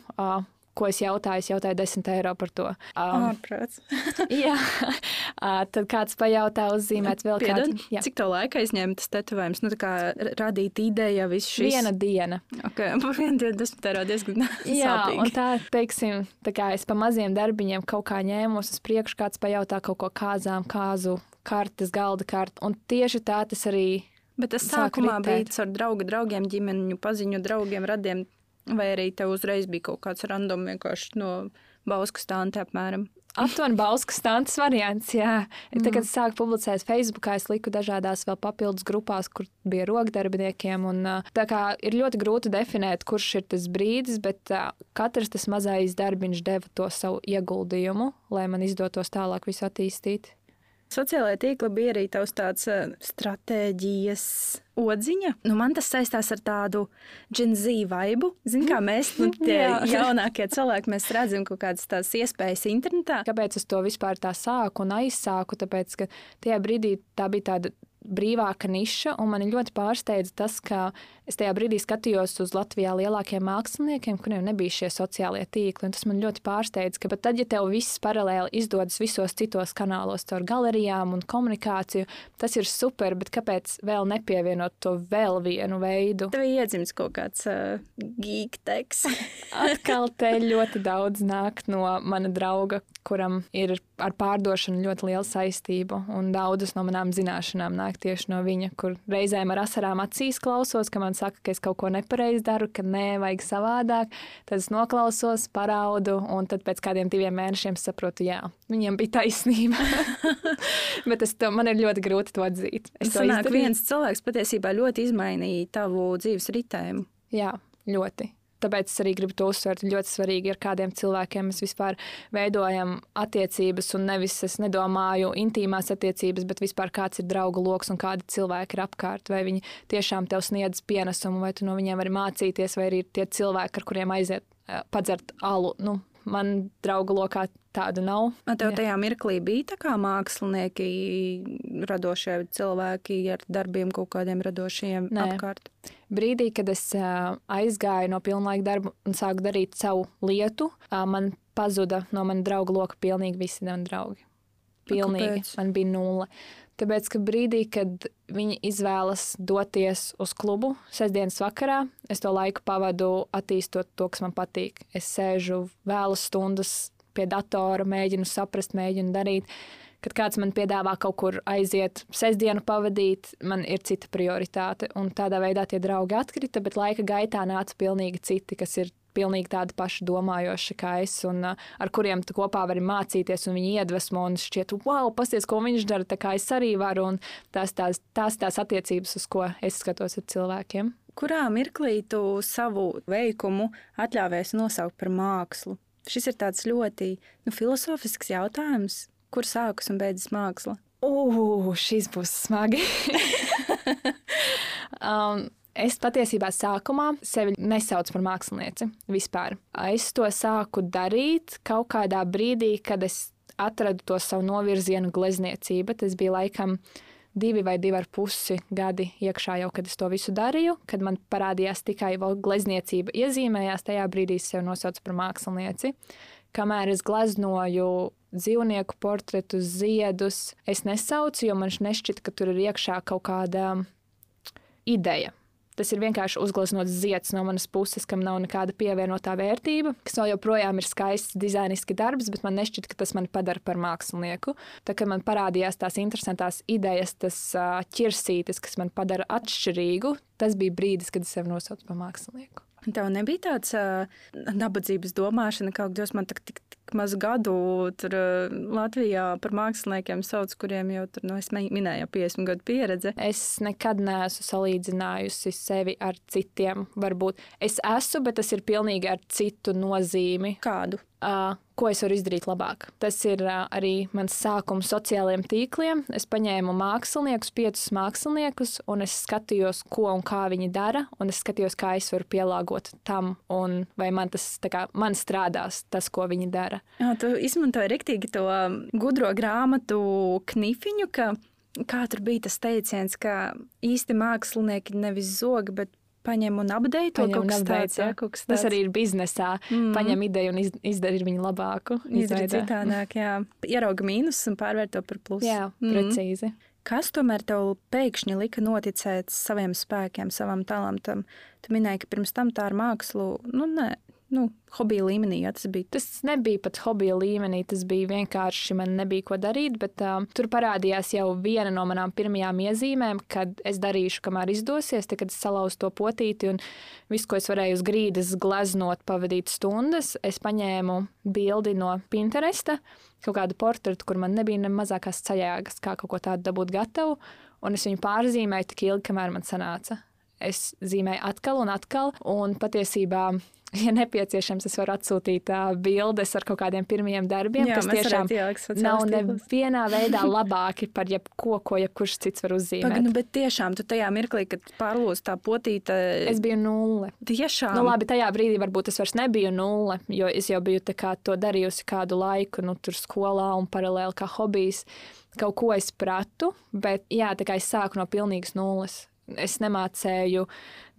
ko es jautāju, es jautāju 10 eiro par to. Um, Ārprāts. jā, uh, tad kāds pajautā uzzīmēt vēl Piedod, kādu. Jā. Cik tev laika aizņēma tas tetovējums? Nu, tā kā radīt ideja, viss šis. Viena diena. Ok, par vienu dienu 10 eiro diezgan Jā, sāpīgi. un tā, teiksim, tā kā es pa maziem darbiņiem kaut kā ņēmos uz priekšu, kāds pajautā kaut ko kāzām, kāzu kartes, galda kartu, un tieši tā tas arī Bet tas sākumā ritēt. bija ar draugu, draugiem, ģimeņu, paziņu draugiem, radiem Vai arī tev uzreiz bija kaut kāds random vienkārši no Bauskas stāsta apmēram? Aptuveni Bauskas stāsts variants, jā. Mm. Tad, kad es sāku publicēt Facebookā, es liku dažādās vēl papildus grupās, kur bija rokdarbiniekiem. Un, tā kā ir ļoti grūti definēt, kurš ir tas brīdis, bet katrs tas mazais darbiņš deva to savu ieguldījumu, lai man izdotos tālāk visu attīstīt. Sociālajā tīklā bija arī tavs tāds uh, stratēģijas odziņa. Nu, man tas saistās ar tādu džinzīvu vaibu. Zini, kā mēs, nu, tie jaunākie cilvēki, mēs redzam kaut kādas tās iespējas internetā. Kāpēc es to vispār tā sāku un aizsāku? Tāpēc, ka tajā brīdī tā bija tāda brīvāka niša, un man ļoti pārsteidza tas, ka es tajā brīdī skatījos uz Latvijā lielākiem māksliniekiem, kuriem nebija šie sociālie tīkli. Tas man ļoti pārsteidza, ka pat tad, ja tev viss paralēli izdodas visos citos kanālos, caur galerijām un komunikāciju, tas ir super, bet kāpēc vēl nepievienot to vēl vienu veidu? Tev iedzimts kaut kāds uh, geek-teks. Atkal te ļoti daudz nāk no mana drauga, kuram ir ar pārdošanu ļoti liela saistība, un daudzas no manām zināšanām nāk tieši no viņa, kur reizēm ar asarām acīs klausos, ka man saka, ka es kaut ko nepareizi daru, ka nē, vajag savādāk. Tad es noklausos, paraudu, un tad pēc kādiem diviem mēnešiem saprotu, jā, viņiem bija taisnība. Bet es to, man ir ļoti grūti to atzīt. Es to sanāk, viens cilvēks patiesībā ļoti izmainīja tavu dzīves ritējumu. Jā, ļoti. Tāpēc es arī gribu to uzsvērt. Ļoti svarīgi, ar kādiem cilvēkiem mēs vispār veidojam attiecības, un nevis es nedomāju intīmās attiecības, bet vispār kāds ir draugu lokus un kādi cilvēki ir apkārt. Vai viņi tiešām tev sniedz pienesumu, vai tu no viņiem vari mācīties, vai arī ir tie cilvēki, ar kuriem aiziet eh, padzert alu. Nu, man draugu lokā tādu nav. Man tev tajā mirklī bija tā kā mākslinieki, radošie cilvēki ar darbiem kaut kādiem radošiem Nē. apkārt? Brīdī, kad es aizgāju no pilnlaika darba un sāku darīt savu lietu, man pazuda no mana draugu loka pilnīgi visi mani draugi. Pilnīgi. Man bija nulle. Tāpēc, ka brīdī, kad viņi izvēlas doties uz klubu sestdienas vakarā, es to laiku pavadu attīstot to, kas man patīk. Es sēžu vēlas stundas pie datora, mēģinu saprast, mēģinu darīt. Kad kāds man piedāvā kaut kur aiziet, sestdienu pavadīt, man ir cita prioritāte. Un tādā veidā tie draugi atkrita, bet laika gaitā nāca pilnīgi citi, kas ir pilnīgi tādi paši domājoši kā es, un uh, ar kuriem kopā vari mācīties, un viņi iedvesmo, un šķiet, wow, pasties, ko viņš dara, tā kā es arī varu, un tās tās, tās, tās attiecības, uz ko es skatos ar cilvēkiem. Kurā mirklī tu savu veikumu atļāvies nosaukt par mākslu? Šis ir tāds ļoti nu, filozofisks jautājums, kur sākas un beidzas māksla. Ugh, šis būs smagi. um, Es patiesībā sākumā sevi nesaucu par mākslinieci vispār. Es to sāku darīt kaut kādā brīdī, kad es atradu to savu novirzienu glezniecība. Tas bija laikam divi vai divi ar pusi gadi iekšā jau, kad es to visu darīju, kad man parādījās tikai glezniecība iezīmējās, tajā brīdī es sevi nosaucu par mākslinieci. Kamēr es gleznoju dzīvnieku portretus, ziedus, es nesaucu, jo man nešķita, ka tur ir iekšā kaut kāda ideja Tas ir vienkārši uzgleznots zieds no manas puses, kam nav nekāda pievienotā vērtība, kas vēl joprojām ir skaists dizainisks darbs, bet man nešķiet, ka tas mani padara par mākslinieku. Tā kā man parādījās tās interesantās idejas, tas ķirsītis, kas man padara atšķirīgu, tas bija brīdis, kad es sevi nosaucu par mākslinieku. Tev nebija tāds uh, nabadzības domāšana, ka Dievs man tik, tik maz gadu tur uh, Latvijā par māksliniekiem sauc, kuriem jau tur, nu, es minēju, jau 50 gadu pieredze. Es nekad neesmu salīdzinājusi sevi ar citiem. Varbūt es esmu, bet tas ir pilnīgi ar citu nozīmi. Kādu? Uh, ko es varu izdarīt labāk. Tas ir uh, arī mans sākums sociālajiem tīkliem. Es paņēmu māksliniekus, piecus māksliniekus, un es skatījos, ko un kā viņi dara, un es skatījos, kā es varu pielāgot tam, un vai man tas kā, man strādās, tas, ko viņi dara. Jā, tu izmantoji rektīgi to gudro grāmatu knifiņu, ka kā tur bija tas teiciens, ka īsti mākslinieki nevis zog, bet paņem un apdeito paņem kaut, kas tāds, jā, kaut kas tāds. Tas arī ir biznesā. Mm. Paņem ideju un iz, izdara viņu labāku. Izdara citādāk, jā. Ierauga mīnus un pārvērt to par plusu. Jā, mm. precīzi. Kas tomēr tev pēkšņi lika noticēt saviem spēkiem, savam talantam? Tu minēji, ka pirms tam tā ar mākslu, nu, nē, nu, hobija līmenī. Ja, tas, bija. tas nebija pat hobija līmenī, tas bija vienkārši man nebija ko darīt. Bet uh, tur parādījās jau viena no manām pirmajām iezīmēm, kad es darīšu, kamēr izdosies. Tad, kad es salauzu to potīti un visu, ko es varēju uz grīdas gleznot, pavadīt stundas, es paņēmu bildi no Pinteresta, kaut kādu portretu, kur man nebija ne mazākās sajēgas, kā kaut ko tādu dabūt gatavu. Un es viņu pārzīmēju tik ilgi, kamēr man sanāca. Es zīmēju atkal un atkal, un patiesībā ja nepieciešams, es varu atsūtīt uh, bildes ar kaut kādiem pirmiem darbiem, Jā, kas tiešām nav nevienā veidā labāki par jebko, ko jebkurš cits var uzzīmēt. Pag, nu, bet tiešām tu tajā mirklī, kad pārlūz tā potīta. Es biju nulle. Tiešām. Nu, labi, tajā brīdī varbūt es vairs nebiju nulle, jo es jau biju to darījusi kādu laiku, nu, tur skolā un paralēli kā hobijs. Kaut ko es pratu, bet jā, tā kā es sāku no pilnīgas nulles. Es nemācēju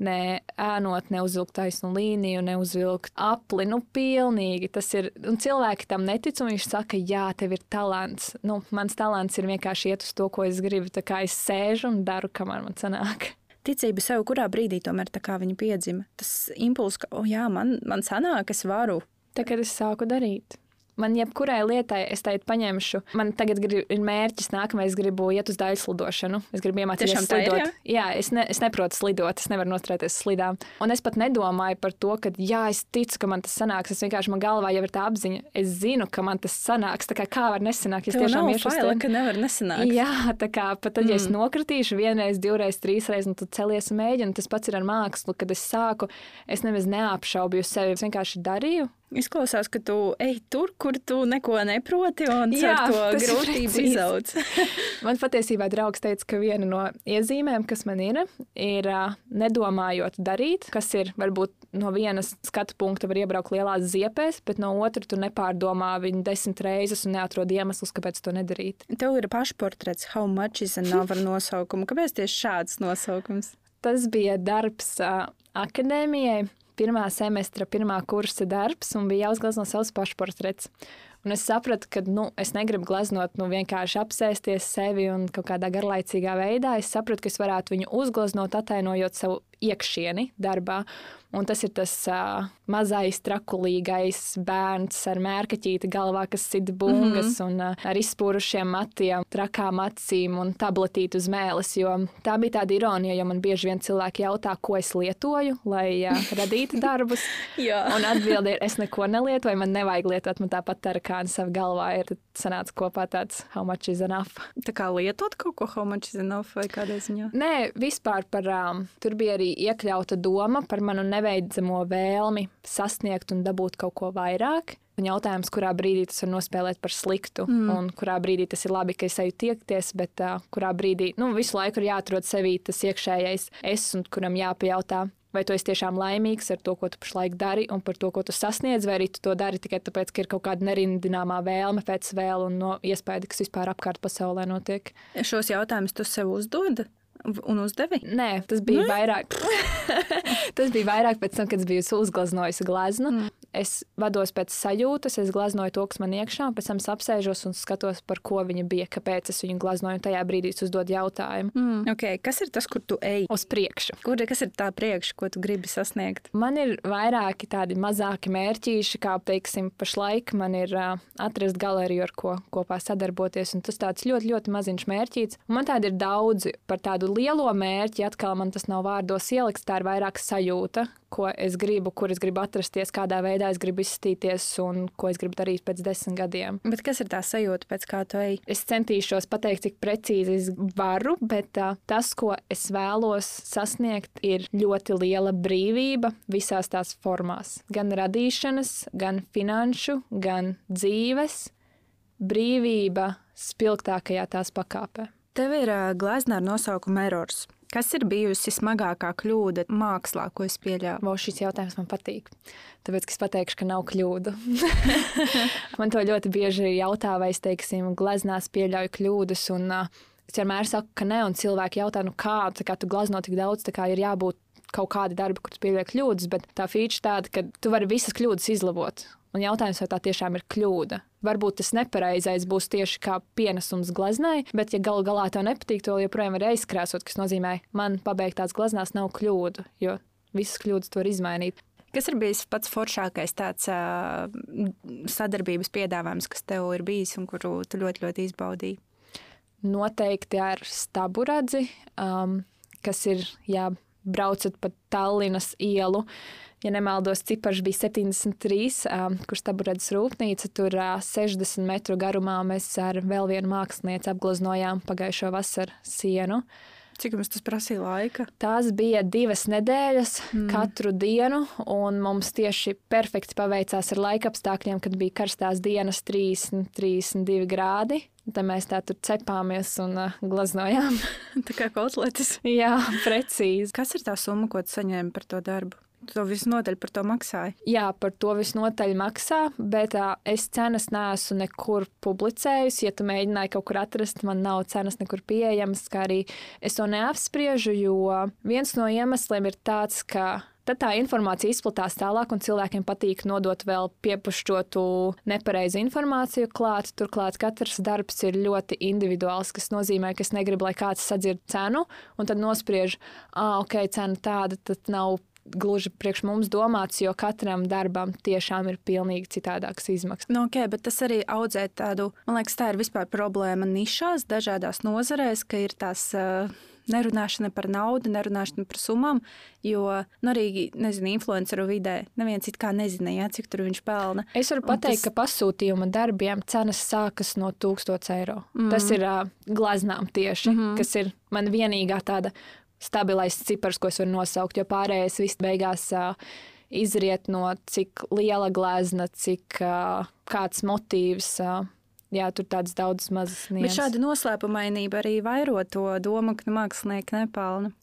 ne ēnot, ne uzvilkt taisnu līniju, ne uzvilkt apli. Nu, pilnīgi tas ir. Un cilvēki tam netic, un viņš saka, jā, tev ir talants. Nu, mans talants ir vienkārši iet uz to, ko es gribu. Tā kā es sēžu un daru, kamēr man sanāk. Ticība sev, kurā brīdī tomēr tā kā viņa piedzima. Tas impulss, ka, oh, jā, man, man sanāk, es varu. Tā, kad es sāku darīt. Man jebkurai lietai es teikt paņemšu. Man tagad grib, ir mērķis nākamais, gribu iet uz daļu slidošanu. Es gribu iemācīties slidot. Ir, jā, jā es, ne, es neprotu slidot, es nevaru nostrēties slidām. Un es pat nedomāju par to, ka, jā, es ticu, ka man tas sanāks. Es vienkārši man galvā jau ir tā apziņa. Es zinu, ka man tas sanāks. Tā kā, kā var nesanākt, es tiešām iešu uz to? ka nevar nesanākt. Jā, tā kā pat tad, ja mm. es nokritīšu vienreiz, divreiz, trīsreiz, un tad celies un mēģinu, tas pats ir ar mākslu. Kad es sāku, es nemaz neapšaubīju sevi, es vienkārši darīju. Izklausās, ka tu ej tur, kur tu neko neproti, un Jā, to grūtību izauc. man patiesībā draugs teica, ka viena no iezīmēm, kas man ir, ir nedomājot darīt, kas ir varbūt no vienas skatu punkta var iebraukt lielās ziepēs, bet no otras tu nepārdomā viņu desmit reizes un neatrod iemeslus, kāpēc to nedarīt. Tev ir pašportrets How much is enough ar nosaukumu. Kāpēc tieši šāds nosaukums? Tas bija darbs uh, akadēmijai pirmā semestra, pirmā kursa darbs un bija jāuzglezno savs pašportrets. Un es sapratu, ka nu, es negribu gleznot, nu, vienkārši apsēsties sevi un kaut kādā garlaicīgā veidā. Es sapratu, ka es varētu viņu uzgleznot, attēlojot savu iekšieni darbā. Un tas ir tas uh, mazais, trakulīgais bērns ar mērkaķīti galvā, kas sit bungas mm -hmm. un uh, ar izspūrušiem matiem, trakām acīm un tabletīti uz mēles. Jo tā bija tāda ironija, jo man bieži vien cilvēki jautā, ko es lietoju, lai uh, radītu darbus. un atbilde ir, es neko nelietoju, man nevajag lietot, man tāpat tarakāna savā galvā ir. Tad sanāca kopā tāds how much is enough. Tā kā lietot kaut ko how much is enough vai kādā ziņā? Nē, vispār par, um, tur bija arī iekļauta doma par manu nevēlu nebeidzamo vēlmi sasniegt un dabūt kaut ko vairāk. Un jautājums, kurā brīdī tas var nospēlēt par sliktu, mm. un kurā brīdī tas ir labi, ka es eju tiekties, bet uh, kurā brīdī nu, visu laiku ir jāatrod sevī tas iekšējais es, un kuram jāpajautā, vai tu esi tiešām laimīgs ar to, ko tu pašlaik dari, un par to, ko tu sasniedz, vai arī tu to dari tikai tāpēc, ka ir kaut kāda nerindināmā vēlme pēc vēl un no iespēja, kas vispār apkārt pasaulē notiek. Šos jautājumus tu sev uzdod? Un uzdevi? Nē, tas bija ne? vairāk. tas bija vairāk pēc tam, kad es biju uzgleznojusi gleznu. Mm. Es vados pēc sajūtas, es gleznoju to, kas man iekšā, un pēc tam apsēžos un skatos, par ko viņa bija, kāpēc es viņu gleznoju. Tajā brīdī es uzdodu jautājumu. Mm. Okay, kas ir tas, kur tu ej? Uz priekšu. Kur, kas ir tā priekš, ko tu gribi sasniegt? Man ir vairāki tādi mazāki mērķīši, kā, teiksim, pašlaik man ir uh, atrast galeriju, ar ko kopā sadarboties, un tas tāds ļoti, ļoti maziņš mērķīts. Un man tādi ir daudzi par tādu lielo mērķi, atkal man tas nav vārdos ielikts, tā ir vairāk sajūta, ko es gribu, kur es gribu atrasties, kādā veidā es gribu izskatīties un ko es gribu darīt pēc desmit gadiem. Bet kas ir tā sajūta, pēc kā tu ej? Es centīšos pateikt, cik precīzi es varu, bet uh, tas, ko es vēlos sasniegt, ir ļoti liela brīvība visās tās formās. Gan radīšanas, gan finanšu, gan dzīves. Brīvība spilgtākajā tās pakāpē. Tev ir glezna ar nosaukumu Erors. Kas ir bijusi smagākā kļūda mākslā, ko es pieļāvu? Wow, šis jautājums man patīk. Tāpēc es pateikšu, ka nav kļūdu. man to ļoti bieži jautā, vai es teiksim, gleznās pieļauju kļūdas. Un, uh, es vienmēr saku, ka nē, un cilvēki jautā, nu kā, kā tu glezno tik daudz, tā kā ir jābūt kaut kādi darbi, kur tu pieļauj kļūdas, bet tā feature tāda, ka tu vari visas kļūdas izlabot. Un jautājums, vai tā tiešām ir kļūda. Varbūt tas nepareizais būs tieši kā pienesums gleznai, bet, ja galu galā tev nepatīk, to joprojām var aizkrāsot, kas nozīmē, man pabeigtās gleznās nav kļūdu, jo visas kļūdas to var izmainīt. Kas ir bijis pats foršākais tāds uh, sadarbības piedāvājums, kas tev ir bijis un kuru tu ļoti, ļoti izbaudīji? Noteikti ar staburadzi, um, kas ir, jā, braucat pa Tallinas ielu. Ja nemaldos, cipars bija 73, um, kurš taburēdas rūpnīca. Tur uh, 60 metru garumā mēs ar vēl vienu mākslinieci apgleznojām pagājušo vasaru sienu. Cik jums tas prasīja laika? Tās bija divas nedēļas mm. katru dienu, un mums tieši perfekti paveicās ar laika apstākļiem, kad bija karstās dienas 30, 32 grādi. Tad mēs tā tur cepāmies un uh, glaznojām. tā kā kotletes. Jā, precīzi. Kas ir tā summa, ko tu saņēmi par to darbu? To visnotaļ par to maksāja. Jā, par to visnotaļ maksā, bet uh, es cenas neesmu nekur publicējusi. Ja tu mēģināji kaut kur atrast, man nav cenas nekur pieejamas, kā arī es to neapspriežu, jo viens no iemesliem ir tāds, ka Tad tā informācija izplatās tālāk, un cilvēkiem patīk nodot vēl piepušķotu nepareizu informāciju klāt. Turklāt katrs darbs ir ļoti individuāls, kas nozīmē, ka es negribu, lai kāds sadzird cenu, un tad nospriež, ah, ok, cena tāda, tad nav gluži priekš mums domāts, jo katram darbam tiešām ir pilnīgi citādākas izmaksas. Nu, okay, bet tas arī audzē tādu, man liekas, tā ir vispār problēma nišās, dažādās nozarēs, ka ir tās. Uh, nerunāšana par naudu, nerunāšana par summām, jo nu, arī, nezinu, influenceru vidē neviens it kā nezina, ja, cik tur viņš pelna. Es varu pateikt, tas... ka pasūtījuma darbiem cenas sākas no 1000 eiro. Mm. Tas ir uh, glaznām tieši, mm -hmm. kas ir man vienīgā tāda stabilais cipars, ko es varu nosaukt, jo pārējais viss beigās izriet no cik liela glezna, cik kāds motīvs. Jā, tur tādas daudzas mazas lietas. Bet šāda noslēpumainība arī vairo to domu, ka mākslinieki nepelna.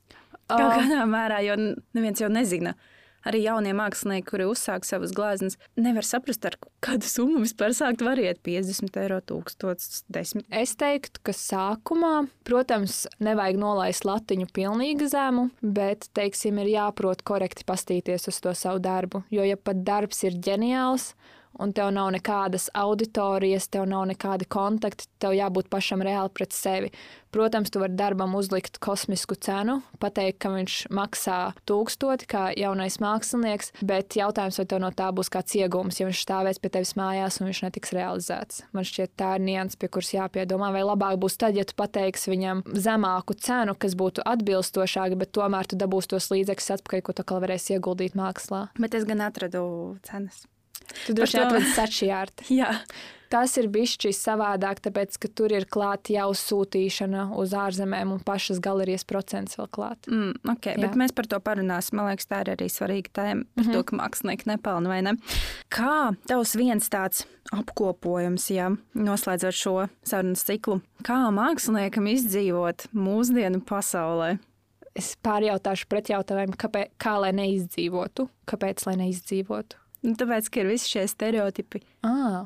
Kaut kādā mērā, jo neviens jau nezina, uh, arī jaunie mākslinieki, kuri uzsāk savas glāzes, nevar saprast, ar kādu summu vispār sākt variet 50 eiro, 1000, 10. Es teiktu, ka sākumā, protams, nevajag nolaist latiņu pilnīgi zemu, bet, teiksim, ir jāprot korekti pastīties uz to savu darbu. Jo, ja pat darbs ir ģeniāls, un tev nav nekādas auditorijas, tev nav nekādi kontakti, tev jābūt pašam reāli pret sevi. Protams, tu vari darbam uzlikt kosmisku cenu, pateikt, ka viņš maksā tūkstoti kā jaunais mākslinieks, bet jautājums, vai tev no tā būs kāds iegūms, ja viņš stāvēs pie tevis mājās un viņš netiks realizēts. Man šķiet, tā ir nianses, pie kuras jāpiedomā, vai labāk būs tad, ja tu pateiksi viņam zemāku cenu, kas būtu atbilstošāka, bet tomēr tu dabūsi tos līdzekļus atpakaļ, ko tu vēl varēsi ieguldīt mākslā. Bet es gan atradu cenas. Tu droši vien atradi sačijārti. Jā. Tas ir bijis savādāk, tāpēc, ka tur ir klāta jau sūtīšana uz ārzemēm un pašas galerijas procents vēl klāt. Mm, okay, bet mēs par to parunāsim. Man liekas, tā ir arī svarīga tēma par mm -hmm. to, ka mākslinieki nepelna vai ne. Kā tavs viens tāds apkopojums, ja noslēdzot šo sarunas ciklu, kā māksliniekam izdzīvot mūsdienu pasaulē? Es pārjautāšu pretjautājumu, kāpēc, kā lai neizdzīvotu, kāpēc lai neizdzīvotu. Nu, tāpēc, ka ir visi šie stereotipi. À.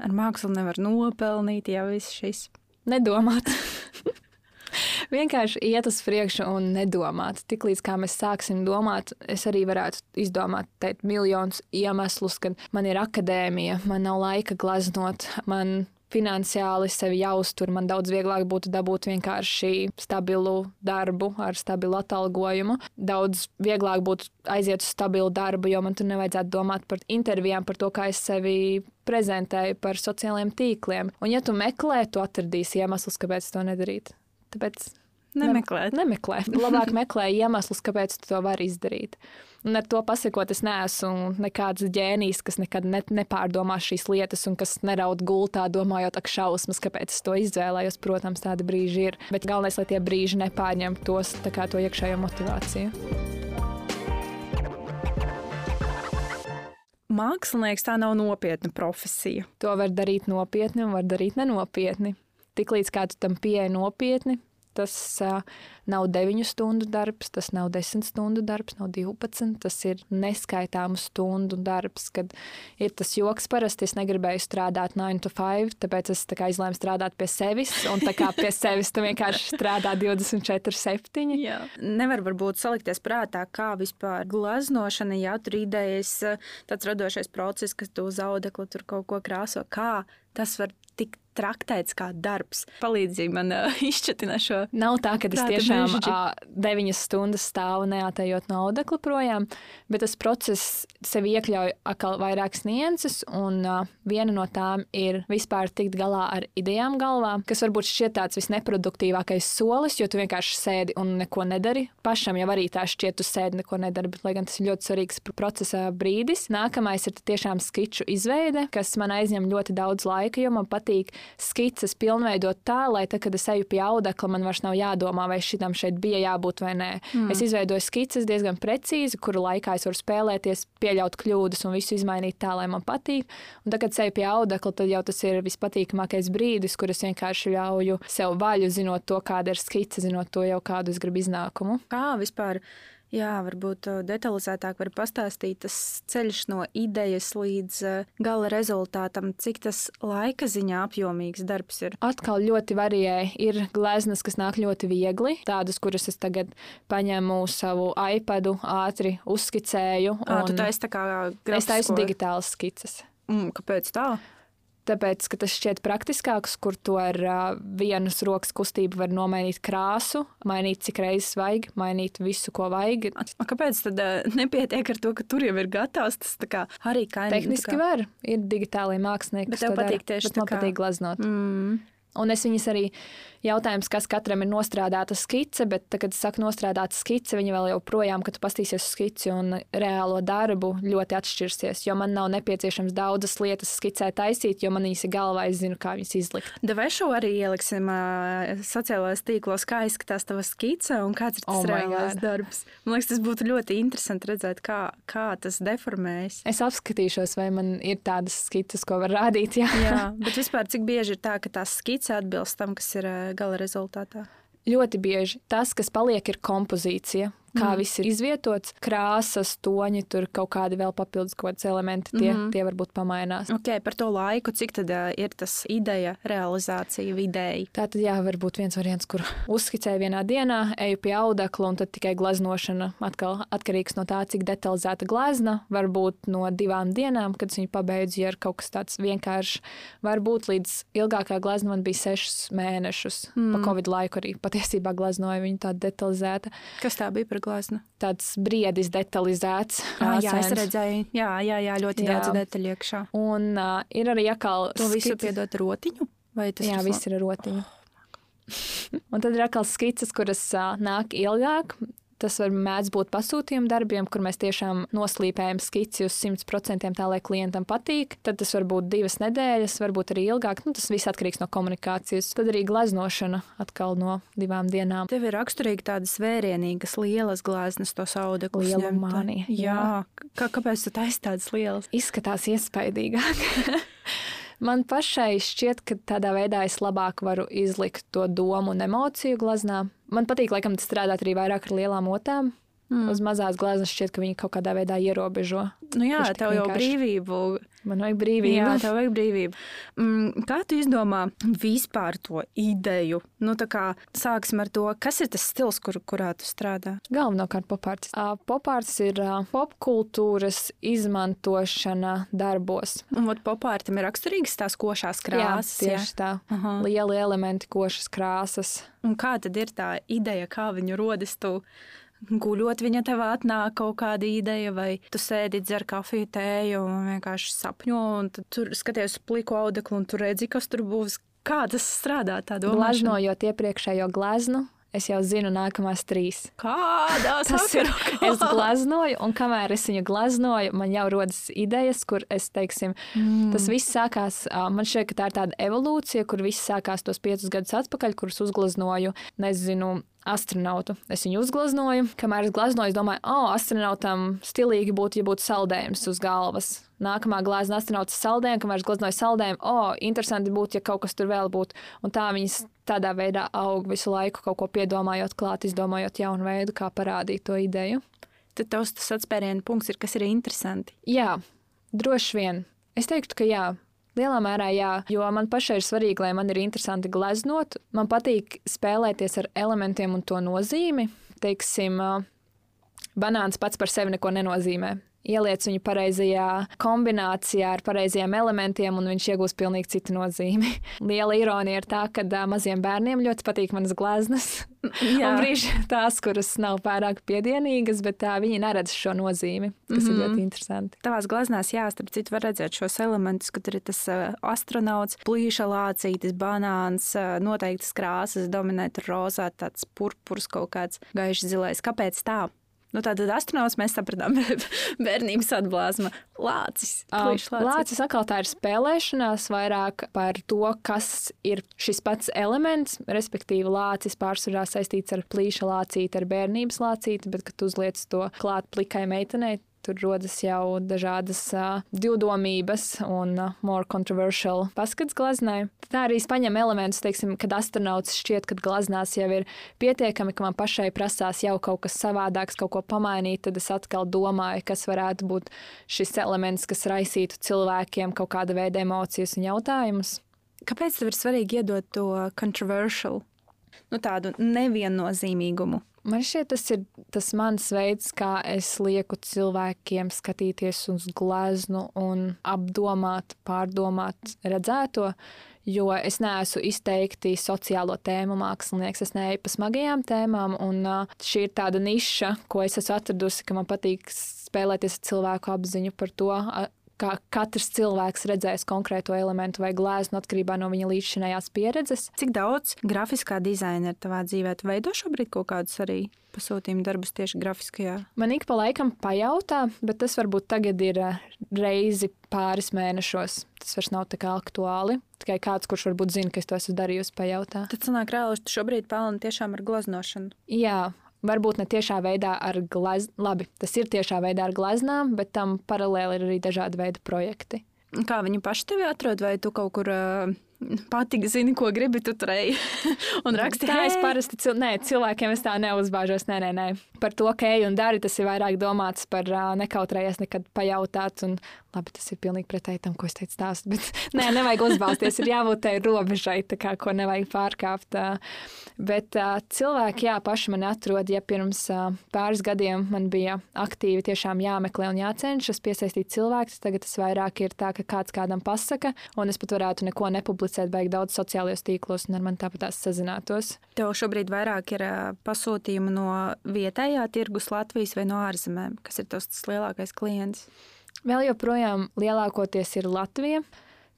Ar mākslu nevar nopelnīt, jau viss šis. Nedomāt. Vienkārši iet uz priekšu un nedomāt. Tiklīdz kā mēs sāksim domāt, es arī varētu izdomāt teikt, miljonus iemeslus, kad man ir akadēmija, man nav laika glaznot, man finansiāli sevi jāuztur. Man daudz vieglāk būtu dabūt vienkārši stabilu darbu ar stabilu atalgojumu. Daudz vieglāk būtu aiziet uz stabilu darbu, jo man tur nevajadzētu domāt par intervijām, par to, kā es sevi prezentēju, par sociālajiem tīkliem. Un, ja tu meklē, tu atradīsi iemeslus, kāpēc to nedarīt. Tāpēc Nemeklēt. Ne, nemeklē. Labāk meklē iemeslus, kāpēc tu to vari izdarīt. Un ar to pasakot, es neesmu nekāds ģēnijs, kas nekad ne, nepārdomā šīs lietas un kas neraud gultā, domājot, ak, šausmas, kāpēc es to izvēlējos. Protams, tādi brīži ir. Bet galvenais, lai tie brīži nepārņem tos, kā to iekšējo motivāciju. Mākslinieks tā nav nopietna profesija. To var darīt nopietni un var darīt nenopietni. Tiklīdz kā tu tam pieeji nopietni, tas uh, nav 9 stundu darbs, tas nav 10 stundu darbs, nav 12. Tas ir neskaitāmu stundu darbs, kad ir tas joks. Parasti es negribēju strādāt 9 to 5, tāpēc es tā izlēmu strādāt pie sevis. Un tā kā pie sevis tu vienkārši strādā 24, 7. Jā. Nevar varbūt salikties prātā, kā vispār glaznošana, ja tur idejas, tāds radošais process, kas tu uz audekla tur kaut ko krāso, kā tas var tikt traktēts kā darbs. Palīdzīgi man uh, izšķitina šo. Nav tā, ka es tiešām uh, deviņas stundas stāvu neatējot no audekla projām, bet tas process sev iekļauj atkal vairākas nianses, un uh, viena no tām ir vispār tikt galā ar idejām galvā, kas varbūt šķiet tāds visneproduktīvākais solis, jo tu vienkārši sēdi un neko nedari. Pašam jau arī tā šķiet, tu sēdi neko nedari, bet lai gan tas ir ļoti svarīgs procesa brīdis. Nākamais ir tiešām skiču izveide, kas man aizņem ļoti daudz laika, jo man patīk skices pilnveidot tā, lai tad, kad es eju pie audekla, man vairs nav jādomā, vai šitam šeit bija jābūt vai nē. Mm. Es izveidoju skices diezgan precīzi, kuru laikā es varu spēlēties, pieļaut kļūdas un visu izmainīt tā, lai man patīk. Un tagad, kad eju pie audekla, tad jau tas ir vispatīkamākais brīdis, kur es vienkārši ļauju sev vaļu, zinot to, kāda ir skice, zinot to jau kādu es gribu iznākumu. Kā vispār? Jā, varbūt uh, detalizētāk var pastāstīt tas ceļš no idejas līdz uh, gala rezultātam, cik tas laika ziņā apjomīgs darbs ir. Atkal ļoti varijē. Ir gleznas, kas nāk ļoti viegli, tādas, kuras es tagad paņemu savu iPadu, ātri uzskicēju. À, tu taisi tā kā grafisko? Es taisu digitālas skices. Mm, kāpēc tā? Tāpēc, tas šķiet praktiskāks, kur to ar uh, vienas rokas kustību var nomainīt krāsu, mainīt cik reizes vajag, mainīt visu, ko vajag. A, kāpēc tad uh, nepietiek ar to, ka tur jau ir gatavs? Tas kā, arī kaini, Tehniski kā... var, ir digitāli mākslinieki, bet tev patīk dara, tieši man kā... patīk glaznot. Mm. Un es viņas arī jautājums, kas katram ir nostrādāta skice, bet, tad, kad es saku nostrādāta skice, viņa vēl joprojām, kad tu pastīsies uz skici un reālo darbu, ļoti atšķirsies. Jo man nav nepieciešams daudzas lietas skicē taisīt, jo man viņas ir galvā, es zinu, kā viņas izlikt. Šo arī ieliksim sociālajos tīklos, kā izskatās tava skice un kāds ir tas oh reālais darbs? Man liekas, tas būtu ļoti interesanti redzēt, kā, kā tas deformējas. Es apskatīšos, vai man ir tādas skices, ko var rādīt. Jā, jā bet vispār cik bieži ir tā, ka tās skice atbilst tam, kas ir gala rezultātā? Ļoti bieži tas, kas paliek, ir kompozīcija. Kā mm. viss ir izvietots, krāsas, toņi, tur kaut kādi vēl papildus kaut kādi elementi, tie, mm tie varbūt pamainās. Ok, par to laiku, cik tad uh, ir tas ideja, realizācija vidēji? Tā tad jā, varbūt viens variants, kur uzskicēju vienā dienā, eju pie audekla un tad tikai glaznošana atkal atkarīgs no tā, cik detalizēta glazna, varbūt no divām dienām, kad viņu pabeidzu, ja ir kaut kas tāds vienkāršs. Varbūt līdz ilgākā glazna man bija sešus mēnešus. Mm. Pa Covid laiku arī patiesībā glaznoju viņu tādu detalizētu. Kas tā bija par glazna. Tāds briedis detalizēts. Ah, jā, es redzēju, jā, jā, jā ļoti jā. daudz detaļu iekšā. Un uh, ir arī atkal. To visu skici... piedot rotiņu? Jā, viss ir rotiņu. Oh, un tad ir atkal skices, kuras uh, nāk ilgāk. Tas var mēdz būt pasūtījuma darbiem, kur mēs tiešām noslīpējam skici uz 100% tā, lai klientam patīk. Tad tas var būt divas nedēļas, varbūt arī ilgāk. Nu, tas viss atkarīgs no komunikācijas. Tad arī glaznošana atkal no divām dienām. Tev ir raksturīgi tādas vērienīgas, lielas tos audekļus. Liela mānija. Jā. jā. Kā, kāpēc tu taisi tādas lielas? Izskatās iespaidīgāk. Man pašai šķiet, ka tādā veidā es labāk varu izlikt to domu un emociju glaznā. Man patīk, laikam, strādāt arī vairāk ar lielām otām. Mm. Uz mazās glāzes šķiet, ka viņi kaut kādā veidā ierobežo. Nu jā, tev jau vienkārši. brīvību. Man vajag brīvību. Jā, tev vajag brīvību. Mm, kā tu izdomā vispār to ideju? Nu, kā, sāksim ar to, kas ir tas stils, kur, kurā tu strādā. Galvenokārt popārts. Uh, popārts ir uh, popkultūras izmantošana darbos. Un popārtam ir raksturīgas tās košās krāsas. Jā, tieši jā. tā. Aha. Lieli elementi, košas krāsas. Un kā tad ir tā ideja, kā viņu rodas? Tu guļot, viņa tev atnāk kaut kāda ideja, vai tu sēdi, dzer kafiju, tēju un vienkārši sapņo, un tur skaties pliku audeklu un tu redzi, kas tur būs. Kā tas strādā? Glazējot iepriekšējo gleznu, es jau zinu nākamās trīs. Kādā tas ir? Es glaznoju, un kamēr es viņu glaznoju, man jau rodas idejas, kur es teiksim, mm. tas viss sākās. Man šķiet, ka tā ir tāda evolūcija, kur viss sākās tos piecus gadus atpakaļ, kurus uzglaznoju, nezinu, astronautu. Es viņu uzgleznoju. Kamēr es gleznoju, es domāju, o, oh, astronautam stilīgi būtu, ja būtu saldējums uz galvas. Nākamā glāzes astronauts saldējumu, kamēr es gleznoju saldējumu, o, oh, interesanti būtu, ja kaut kas tur vēl būtu. Un tā viņas tādā veidā aug visu laiku, kaut ko piedomājot klāt, izdomājot jaunu veidu, kā parādīt to ideju. Tad tavs tas atspērienu punkts ir, kas ir interesanti. Jā, droši vien. Es teiktu, ka jā, Lielā mērā jā, jo man pašai ir svarīgi, lai man ir interesanti gleznot. Man patīk spēlēties ar elementiem un to nozīmi. Teiksim, banāns pats par sevi neko nenozīmē ieliec viņu pareizajā kombinācijā ar pareizajiem elementiem, un viņš iegūs pilnīgi citu nozīmi. Liela ironija ir tā, ka maziem bērniem ļoti patīk manas gleznas. un brīži tās, kuras nav pārāk piedienīgas, bet uh, viņi neredz šo nozīmi, kas mm -hmm. ir ļoti mhm. interesanti. Tavās gleznās, jā, starp citu, var redzēt šos elementus, kad ir tas astronauts, plīša lācītis, banāns, noteiktas krāsas, dominē rozā, tāds purpurs kaut kāds gaišs zilais. Kāpēc tā? Nu, Tātad astronauts mēs sapratām, bērnības atblāzma. Lācis. Lācis. Lācis atkal tā ir spēlēšanās vairāk par to, kas ir šis pats elements. Respektīvi, lācis pārsvarā saistīts ar plīša lācīti, ar bērnības lācīti, bet, kad uzliec to klāt plikai meitenei, Tur rodas jau dažādas uh, divdomības un uh, more controversial paskats glaznai. Tā arī paņem elementus, teiksim, kad astronauts šķiet, ka glaznās jau ir pietiekami, ka man pašai prasās jau kaut kas savādāks, kaut ko pamainīt, tad es atkal domāju, kas varētu būt šis elements, kas raisītu cilvēkiem kaut kāda veida emocijas un jautājumus. Kāpēc tev ir svarīgi iedot to controversial, nu, tādu neviennozīmīgumu? Man šķiet, tas ir tas mans veids, kā es lieku cilvēkiem skatīties uz gleznu un apdomāt, pārdomāt redzēto. Jo es neesmu izteikti sociālo tēmu mākslinieks, es neeju pa smagajām tēmām, un šī ir tāda niša, ko es esmu atradusi, ka man patīk spēlēties ar cilvēku apziņu par to, kā katrs cilvēks redzēs konkrēto elementu vai gleznu atkarībā no viņa līdzšinējās pieredzes. Cik daudz grafiskā dizaina ir tavā dzīvē? Tu veido šobrīd kaut kādus arī pasūtījumu darbus tieši grafiskajā? Man ik pa laikam pajautā, bet tas varbūt tagad ir eh, reizi pāris mēnešos. Tas vairs nav tik aktuāli. Tikai kāds, kurš varbūt zina, ka es to esmu darījusi, pajautā. Tad sanāk ka tu šobrīd pelni tiešām ar glaznošanu. Jā, Varbūt ne tiešā veidā ar glaznām, labi, tas ir tiešā veidā ar glaznām, bet tam paralēli ir arī dažādi veidi projekti. Kā viņi paši tevi atrod, vai tu kaut kur uh, patīk, zini, ko gribi, tu turēji. un raksti, Tā es parasti cil nē, cilvēkiem es tā neuzbāžos. Nē, nē, nē. Par to, ka ej un dari, tas ir vairāk domāts par uh, nekautrējies nekad pajautāt. Un, labi, tas ir pilnīgi pretēji tam, ko es teicu stāst. Bet nē, nevajag uzbāzties. Ir jābūt tai robežai, kā, ko nevajag pārkāpt. Uh, bet uh, cilvēki, jā, paši mani atrod. Ja pirms uh, pāris gadiem man bija aktīvi tiešām jāmeklē un jācenšas piesaistīt cilvēkus, tagad tas vairāk ir tā, ka kāds kādam pasaka, un es pat varētu neko nepublicēt, baigi daudz sociālajos tīklos, un ar mani tāpat tās sazinātos. Tev šobrīd vairāk ir pasūtījumi no vietējā tirgus Latvijas vai no ārzemēm, kas ir tas lielākais klients. Vēl joprojām lielākoties ir Latvija.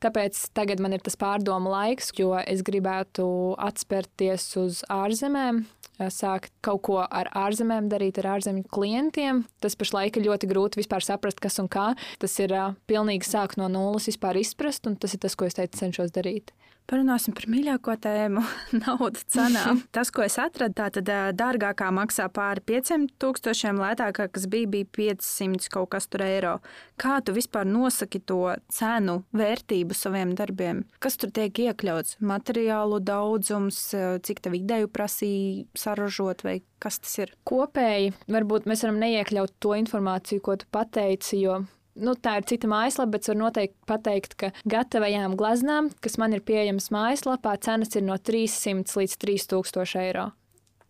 Tāpēc tagad man ir tas pārdomu laiks, jo es gribētu atspērties uz ārzemēm, sākt kaut ko ar ārzemēm darīt, ar ārzemju klientiem. Tas pašlaik ir ļoti grūti vispār saprast, kas un kā. Tas ir uh, pilnīgi sākt no nulles, vispār izprast, un tas ir tas, ko es teicu, cenšos darīt. Parunāsim par mīļāko tēmu - naudas cenām. Tas, ko es atradu, tā tad dārgākā maksā pāri 5000, lētākā, kas bija, bija 500 kaut kas tur eiro. Kā tu vispār nosaki to cenu vērtību saviem darbiem? Kas tur tiek iekļauts? Materiālu daudzums, cik tev ideju prasīja saražot, vai kas tas ir? Kopēji varbūt mēs varam neiekļaut to informāciju, ko tu pateici, jo nu, tā ir cita mājaslapa, bet var noteikti pateikt, ka gatavajām gleznām, kas man ir pieejamas mājaslapā, cenas ir no 300 līdz 3000 eiro.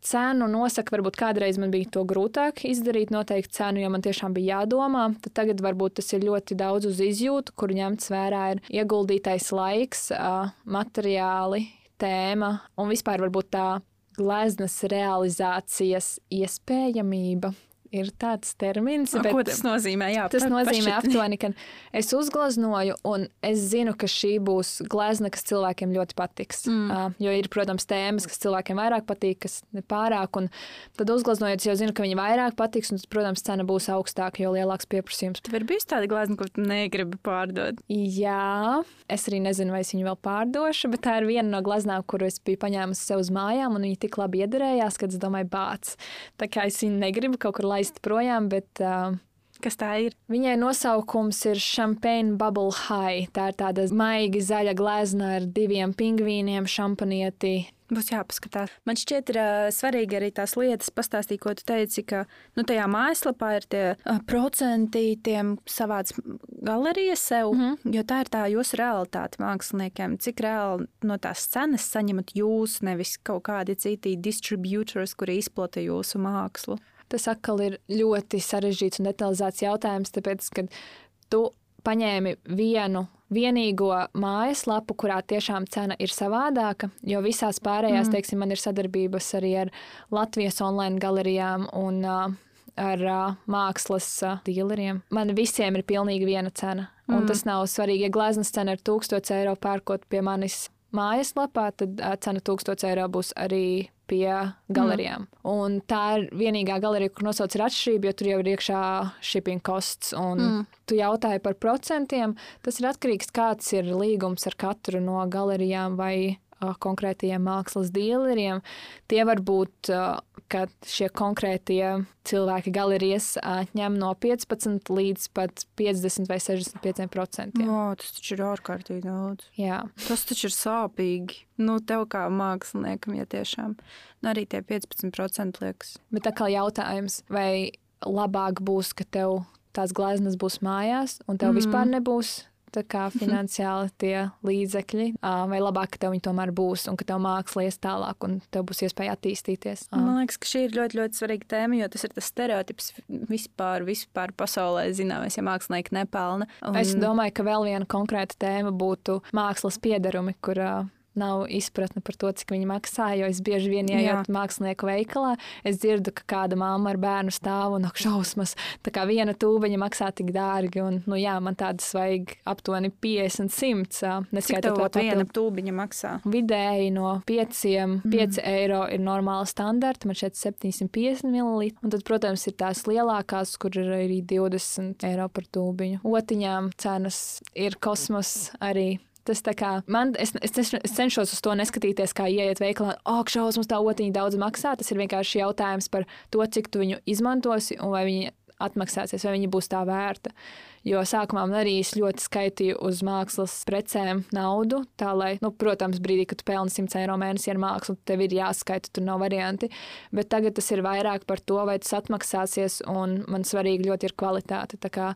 Cenu nosaka, varbūt kādreiz man bija to grūtāk izdarīt, noteikti cenu, jo man tiešām bija jādomā. Tad tagad varbūt tas ir ļoti daudz uz izjūtu, kur ņemts vērā ir ieguldītais laiks, materiāli, tēma un vispār varbūt tā gleznas realizācijas iespējamība. Ir tāds termins, Bet, ko tas nozīmē? Jā, Tas pa- nozīmē aptuveni, ka es uzgleznoju, un es zinu, ka šī būs glezna, kas cilvēkiem ļoti patiks. Mm. Uh, jo ir, protams, tēmas, kas cilvēkiem vairāk patīk, kas ne pārāk. un Tad uzgleznojot, jau zinu, ka viņi vairāk patiks, un, protams, cena būs augstāka, jo lielāks pieprasījums. Tev ir bijusi tāda glezna, ko tu negribi pārdot. Jā, es arī nezinu, vai es viņu vēl pārdošu, bet tā ir viena no gleznām, kuru es biju paņēmusi sev uz mājām, un viņa tik labi iederējās, ka es domāju, bāc. Tā kā es viņu negribu kaut kur laist projām, bet. Uh, Kas tā ir? Viņai nosaukums ir Champagne Bubble High. Tā ir tāda maigi zaļa glezna ar diviem pingvīniem, šampanieti. Būs jāpaskatās. Man šķiet, ir uh, svarīgi arī tās lietas pastāstīt, ko tu teici, ka nu, tajā mājaslapā ir tie uh, procenti, tiem savāds galerijas sev, mm -hmm. jo tā ir tā jūsu realitāte māksliniekiem. Cik reāli no tās cenas saņemat jūs, nevis kaut kādi citi distributors, kuri izplata jūsu mākslu. Tas atkal ir ļoti sarežģīts un detalizēts jautājums, tāpēc, ka tu paņēmi vienu vienīgo mājaslapu, kurā tiešām cena ir savādāka, jo visās pārējās, mm. teiksim, man ir sadarbības arī ar Latvijas online galerijām un uh, ar uh, mākslas uh, dealeriem. Man visiem ir pilnīgi viena cena. Mm. Un tas nav svarīgi, ja gleznas cena ir 1000 eiro pērkot pie manis mājaslapā, tad cena 1000 eiro būs arī pie galerijām. Mm. Un tā ir vienīgā galerija, kur nosauc ir atšķirība, jo tur jau ir iekšā shipping costs. Un mm. tu jautāji par procentiem. Tas ir atkarīgs, kāds ir līgums ar katru no galerijām vai uh, konkrētajiem mākslas dealeriem. Tie var būt, uh, ka šie konkrētie cilvēki galerijas ņem no 15 līdz pat 50 vai 65 procentiem. O, tas taču ir ārkārtīgi daudz. Jā. Tas taču ir sāpīgi. Nu, tev kā māksliniekam, ja tiešām nu, arī tie 15% liekas. Bet tā kā jautājums, vai labāk būs, ka tev tās gleznas būs mājās, un tev mm. vispār nebūs tā kā finansiāli tie līdzekļi, vai labāk, ka tev viņi tomēr būs, un ka tev māksla ies tālāk, un tev būs iespēja attīstīties. Man liekas, ka šī ir ļoti, ļoti svarīga tēma, jo tas ir tas stereotips vispār, vispār pasaulē zināmais, ja mākslinieki nepelna. Un... Es domāju, ka vēl viena konkrēta tēma būtu mākslas piedarumi, kur nav izpratne par to, cik viņi maksā. Jo es bieži vien ienāku mākslinieku veikalā, es dzirdu, ka kāda mamma ar bērnu stāv un ak, šausmas. Tā kā viena tūbeņa maksā tik dārgi, un nu, jā, man tādas vajag aptuveni 50, 100. Neskaitot to viena tūbeņa maksā. Vidēji no 5, mm. 5 eiro ir normāla standarta, man šeit 750 ml. Un tad, protams, ir tās lielākās, kur ir arī 20 eiro par tūbiņu. Otiņām cenas ir kosmos arī. Tas tā kā man, es, es, es cenšos uz to neskatīties, kā ieiet veikalā, ak, oh, šausmas, tā otiņa daudz maksā. Tas ir vienkārši jautājums par to, cik tu viņu izmantosi un vai viņi atmaksāsies, vai viņi būs tā vērta. Jo sākumā man arī ļoti skaitīju uz mākslas precēm naudu. Tā, lai, nu, protams, brīdī, kad tu pelni 100 eiro mēnesī ar mākslu, tev ir jāskaita, tur nav varianti. Bet tagad tas ir vairāk par to, vai tas atmaksāsies, un man svarīgi ļoti ir kvalitāte. Tā kā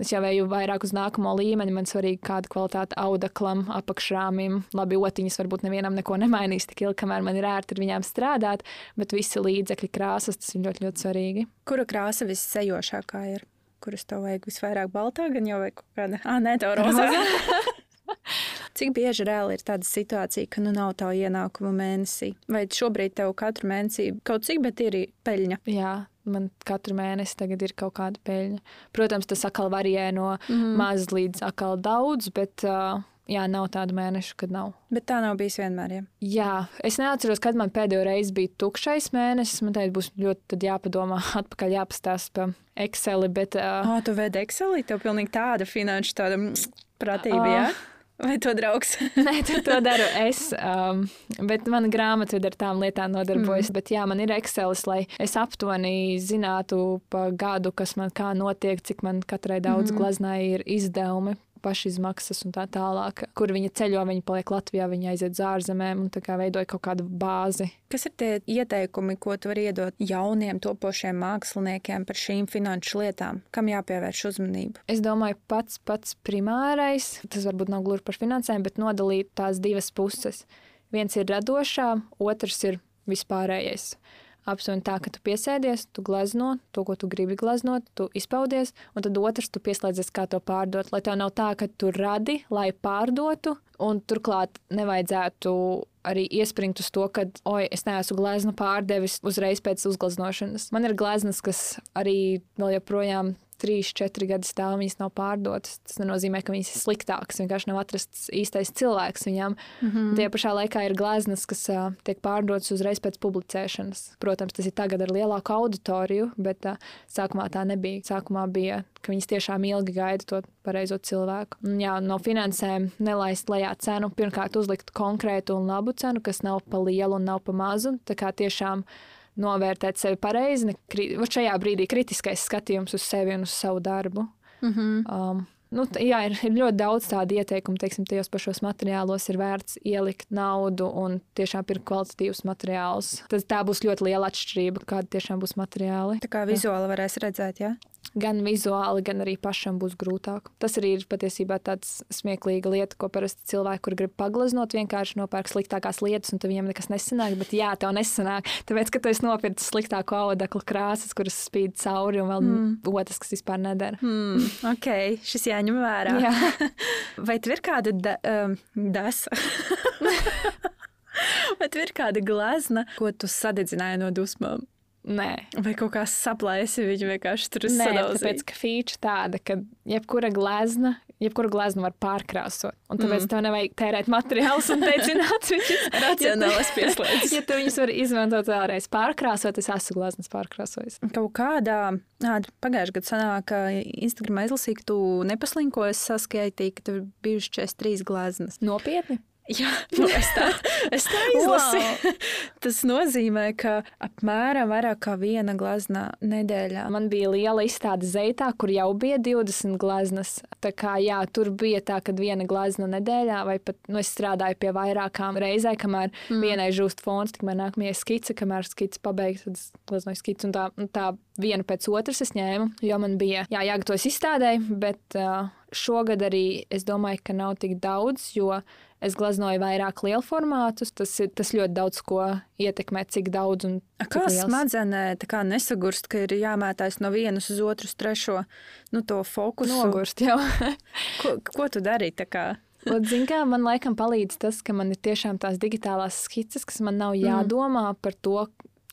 es jau eju vairāk uz nākamo līmeni, man svarīgi kāda kvalitāte audeklam, apakšrāmim. Labi, otiņas varbūt nevienam neko nemainīs tik ilgi, kamēr man ir ērti ar viņām strādāt, bet visi līdzekļi, krāsas, tas ir ļoti, ļoti svarīgi. Kura krāsa vissejošākā ir? Kuras tev vajag visvairāk baltā, gan jau vai kaut kāda? Ah, nē, tev rozā. Cik bieži reāli ir tāda situācija, ka nu nav tā ienākuma mēnesī? Vai šobrīd tev katru mēnesi kaut cik, bet ir peļņa? Jā, man katru mēnesi tagad ir kaut kāda peļņa. Protams, tas atkal varē no mm. maz līdz atkal daudz, bet uh, jā, nav tādu mēnešu, kad nav. Bet tā nav bijis vienmēr. Ja? Jā, es neatceros, kad man pēdējo reizi bija tukšais mēnesis. Man teikt, būs ļoti jāpadomā, atpakaļ jāpastāsta pa Excel. Bet, uh, oh, tu vedi Excel, tev pilnīgi tāda finanšu tāda pratība. Uh, ja? Vai to draugs? Nē, to, to daru es. Um, bet mana grāmatvede ar tām lietām nodarbojas. Mm. Bet jā, man ir Excel, lai es aptuveni zinātu pa gadu, kas man kā notiek, cik man katrai daudz mm. glaznai ir izdevumi pašizmaksas un tā tālāk. Kur viņa ceļo, viņa paliek Latvijā, viņa aiziet uz ārzemēm un kā veidoja kaut kādu bāzi. Kas ir tie ieteikumi, ko tu vari iedot jauniem topošiem māksliniekiem par šīm finanšu lietām? Kam jāpievērš uzmanība? Es domāju, pats pats primārais, tas varbūt nav gluži par finansēm, bet nodalīt tās divas puses. Viens ir radošā, otrs ir vispārējais aptuveni tā, ka tu piesēdies, tu glazno to, ko tu gribi glaznot, tu izpaudies, un tad otrs tu pieslēdzies, kā to pārdot. Lai tev nav tā, ka tu radi, lai pārdotu, un turklāt nevajadzētu arī iespringt uz to, ka, oi, es neesmu gleznu pārdevis uzreiz pēc uzgleznošanas. Man ir gleznas, kas arī vēl joprojām trīs, četri gadi stāv, viņas nav pārdotas. Tas nenozīmē, ka viņas ir sliktākas. Vienkārši nav atrasts īstais cilvēks viņām. Mm -hmm. Tie pašā laikā ir gleznas, kas uh, tiek pārdotas uzreiz pēc publicēšanas. Protams, tas ir tagad ar lielāku auditoriju, bet uh, sākumā tā nebija. Sākumā bija, ka viņas tiešām ilgi gaida to pareizo cilvēku. Un, jā, no finansēm nelaist lejā cenu. Pirmkārt, uzlikt konkrētu un labu cenu, kas nav pa lielu un nav pa mazu. Tā kā tiešām novērtēt sevi pareizi. Šajā brīdī kritiskais skatījums uz sevi un uz savu darbu. Mm -hmm. um, Nu, jā, ir, ir ļoti daudz tādu ieteikumu, teiksim, tajos pašos materiālos ir vērts ielikt naudu un tiešām pirkt kvalitatīvus materiālus. Tad tā būs ļoti liela atšķirība, kāda tiešām būs materiāli. Tā kā vizuāli varēs redzēt, jā? Gan vizuāli, gan arī pašam būs grūtāk. Tas arī ir patiesībā tāds smieklīga lieta, ko parasti cilvēki, kur grib paglaznot, vienkārši nopērk sliktākās lietas, un viņiem nekas nesanāk. Bet jā, tev nesanāk, tāpēc, ka tu esi nopircis sliktāko audeklu krāsas, kuras spīd cauri, un vēl mm. otras, kas vispār nedara. Mm. Ok, šis jāņem vērā. Jā. Vai tev ir kāda da, um, desa? Vai tev ir kāda glezna, ko tu sadedzināji no dusmām? Nē. Vai kaut kā saplēsi, viņa vienkārši tur ir sadalīta. Tāpēc, ka feature tāda, ka jebkura glezna, jebkura glezna var pārkrāsot. Un tāpēc mm. tev nevajag tērēt materiālus un teicināt viņus. Racionāls pieslēdzis. ja tu viņus vari izmantot vēlreiz pārkrāsot, es esmu gleznas pārkrāsojis. Kaut kādā, pagājušajā gadā sanāka, Instagramā izlasīja, ka tu nepaslinkojies saskaitīji, ka tev bijuši 43 gleznas. Nopietni? Jā, nu es tā, es tā izlasīju. Tas nozīmē, ka apmēram vairāk kā viena glazna nedēļā. Man bija liela izstāde Zeitā, kur jau bija 20 glaznas. Tā kā jā, tur bija tā, ka viena glazna nedēļā, vai pat nu, es strādāju pie vairākām reizēm, kamēr mm. vienai žūst fons, tikmēr nākamajai skice, kamēr skice pabeigts, tad glaznoju skici. Un tā, tā viena pēc otras es ņēmu, jo man bija jā, jāgatavojas izstādēji, bet uh, šogad arī es domāju, ka nav tik daudz, jo Es glaznoju vairāk lielu formātus. Tas, ir, tas ļoti daudz ko ietekmē, cik daudz un cik kā smadzenē kā nesagurst, ka ir jāmētājas no vienas uz otru, uz trešo nu, to fokusu. Nogurst jau. ko, ko tu dari? Zin, kā, man laikam palīdz tas, ka man ir tiešām tās digitālās skices, kas man nav mm. jādomā par to,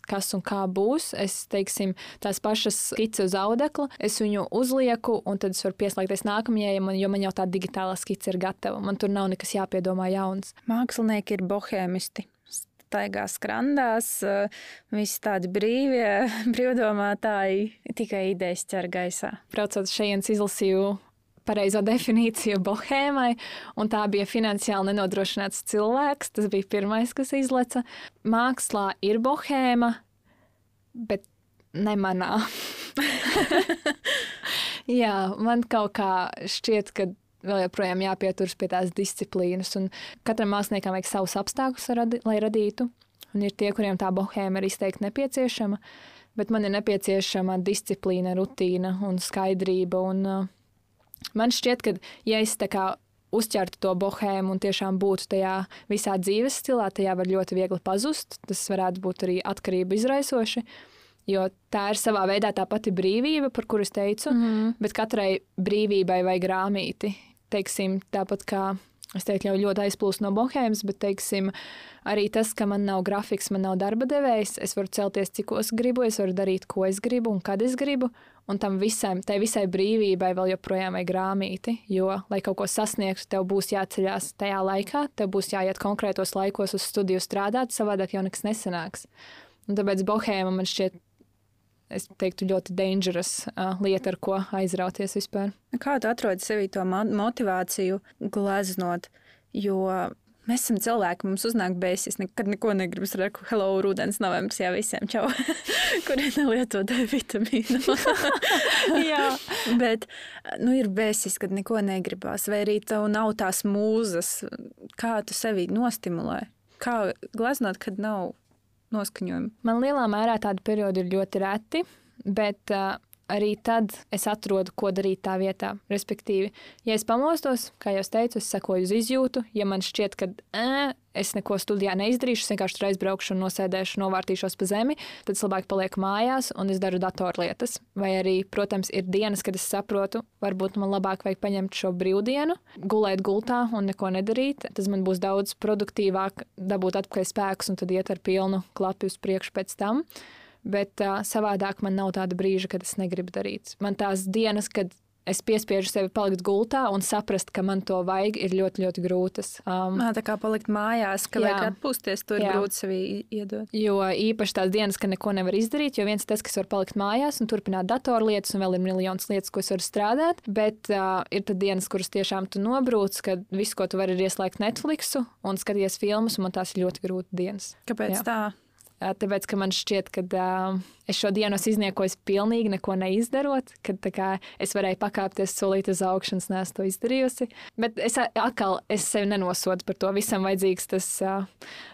kas un kā būs. Es, teiksim, tās pašas skices uz audekla, es viņu uzlieku, un tad es varu pieslēgties nākamajai, jo man jau tā digitālā skice ir gatava. Man tur nav nekas jāpiedomā jauns. Mākslinieki ir bohēmisti staigā skrandās, visi tādi brīvie, brīvdomātāji, tikai idejas ķer gaisā. Braucot šeit, izlasīju pareizo definīciju bohēmai, un tā bija finansiāli nenodrošināts cilvēks. Tas bija pirmais, kas izleca. Mākslā ir bohēma, bet ne manā. Jā, man kaut kā šķiet, ka vēl joprojām jāpieturas pie tās disciplīnas. Katram māksliniekam vajag savus apstākļus, radi, lai radītu. Un ir tie, kuriem tā bohēma ir izteikti nepieciešama, bet man ir nepieciešama disciplīna, rutīna un skaidrība. Un, uh, man šķiet, ka ja es tā kā uzķertu to bohēmu un tiešām būtu tajā visā dzīves stilā, tajā var ļoti viegli pazust. Tas varētu būt arī atkarība izraisoši. Jo tā ir savā veidā tā pati brīvība, par kuru es teicu, mm -hmm. bet katrai brīvībai vajag rāmīti. Teiksim, tāpat kā es teiktu, jau ļoti aizplūst no bohēmas, bet teiksim, arī tas, ka man nav grafiks, man nav darba devējs, es varu celties, cik es gribu, es varu darīt, ko es gribu un kad es gribu. Un tam visam, tai visai brīvībai vēl joprojām vajag grāmīti, jo, lai kaut ko sasniegtu, tev būs jāceļās tajā laikā, tev būs jāiet konkrētos laikos uz studiju strādāt, savādāk jau nekas nesanāks. Un tāpēc bohēma man šķiet, es teiktu, ļoti dangerous uh, lieta, ar ko aizrauties vispār. Kā tu atrodi sevī to motivāciju gleznot? Jo Mēs esam cilvēki, mums uznāk bēsis, nekad neko negribam. Es redzu, ka hello, rudens, novembris, jā, visiem čau, kuri nelieto D vitamīnu. jā, bet nu, ir bēsis, kad neko negribās, vai arī tev nav tās mūzas, kā tu sevi nostimulē. Kā gleznot, kad nav noskaņojuma? Man lielā mērā tādi periodi ir ļoti reti, bet uh, arī tad es atrodu, ko darīt tā vietā. Respektīvi, ja es pamostos, kā jau teicu, es sekoju uz izjūtu. Ja man šķiet, ka ē, es neko studijā neizdarīšu, es vienkārši tur aizbraukšu un nosēdēšu, novārtīšos pa zemi, tad es labāk palieku mājās un es daru datorlietas. Vai arī, protams, ir dienas, kad es saprotu, varbūt man labāk vajag paņemt šo brīvdienu, gulēt gultā un neko nedarīt. Tas man būs daudz produktīvāk, dabūt atpakaļ spēkus un tad iet ar pilnu klapu uz priekšu pēc tam bet uh, savādāk man nav tāda brīža, kad es negribu darīt. Man tās dienas, kad es piespiežu sevi palikt gultā un saprast, ka man to vajag, ir ļoti, ļoti grūtas. Um, Nā, tā kā palikt mājās, ka jā, vajag atpūsties, to ir jā. grūti sev iedot. Jo īpaši tās dienas, kad neko nevar izdarīt, jo viens tas, kas var palikt mājās un turpināt datorlietas, un vēl ir miljonus lietas, ko es varu strādāt, bet uh, ir tad dienas, kuras tiešām tu nobrūc, kad viss, ko tu vari, ir ieslēgt Netflixu un skaties filmas, un man tās ir ļoti grūti dienas. Kāpēc jā. tā? Tāpēc, ka man šķiet, ka uh, es šo dienu esmu izniekojis pilnīgi neko neizdarot, kad kā, es varēju pakāpties solīt uz augšu, un es to izdarījusi. Bet es atkal es sevi nenosodu par to. Visam vajadzīgs tas uh,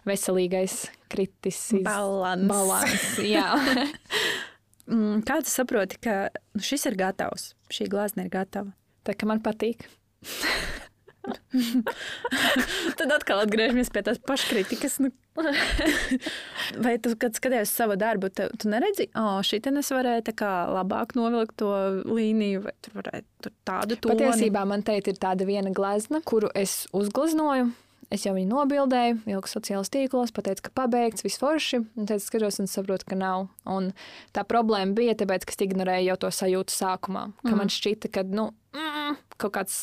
veselīgais kritis. Balans. Balans jā. Mm, kā tu saproti, ka nu, šis ir gatavs, šī glāzne ir gatava? Tā kā man patīk. Tad atkal atgriežamies pie tās paškritikas. Nu. Vai tu, kad skaties savu darbu, tu, tu neredzi, ka oh, šī te es varēju labāk novilkt to līniju, vai tur varētu tur tādu toni? Patiesībā man teikt, ir tāda viena glezna, kuru es uzgleznoju. Es jau viņu nobildēju, ieliku sociālajos tīklos, pateicu, ka pabeigts, viss forši. Un tad skatos un saprotu, ka nav. Un tā problēma bija tāpēc, ka es ignorēju jau to sajūtu sākumā. Ka mm. man šķita, ka nu, mm, kaut kāds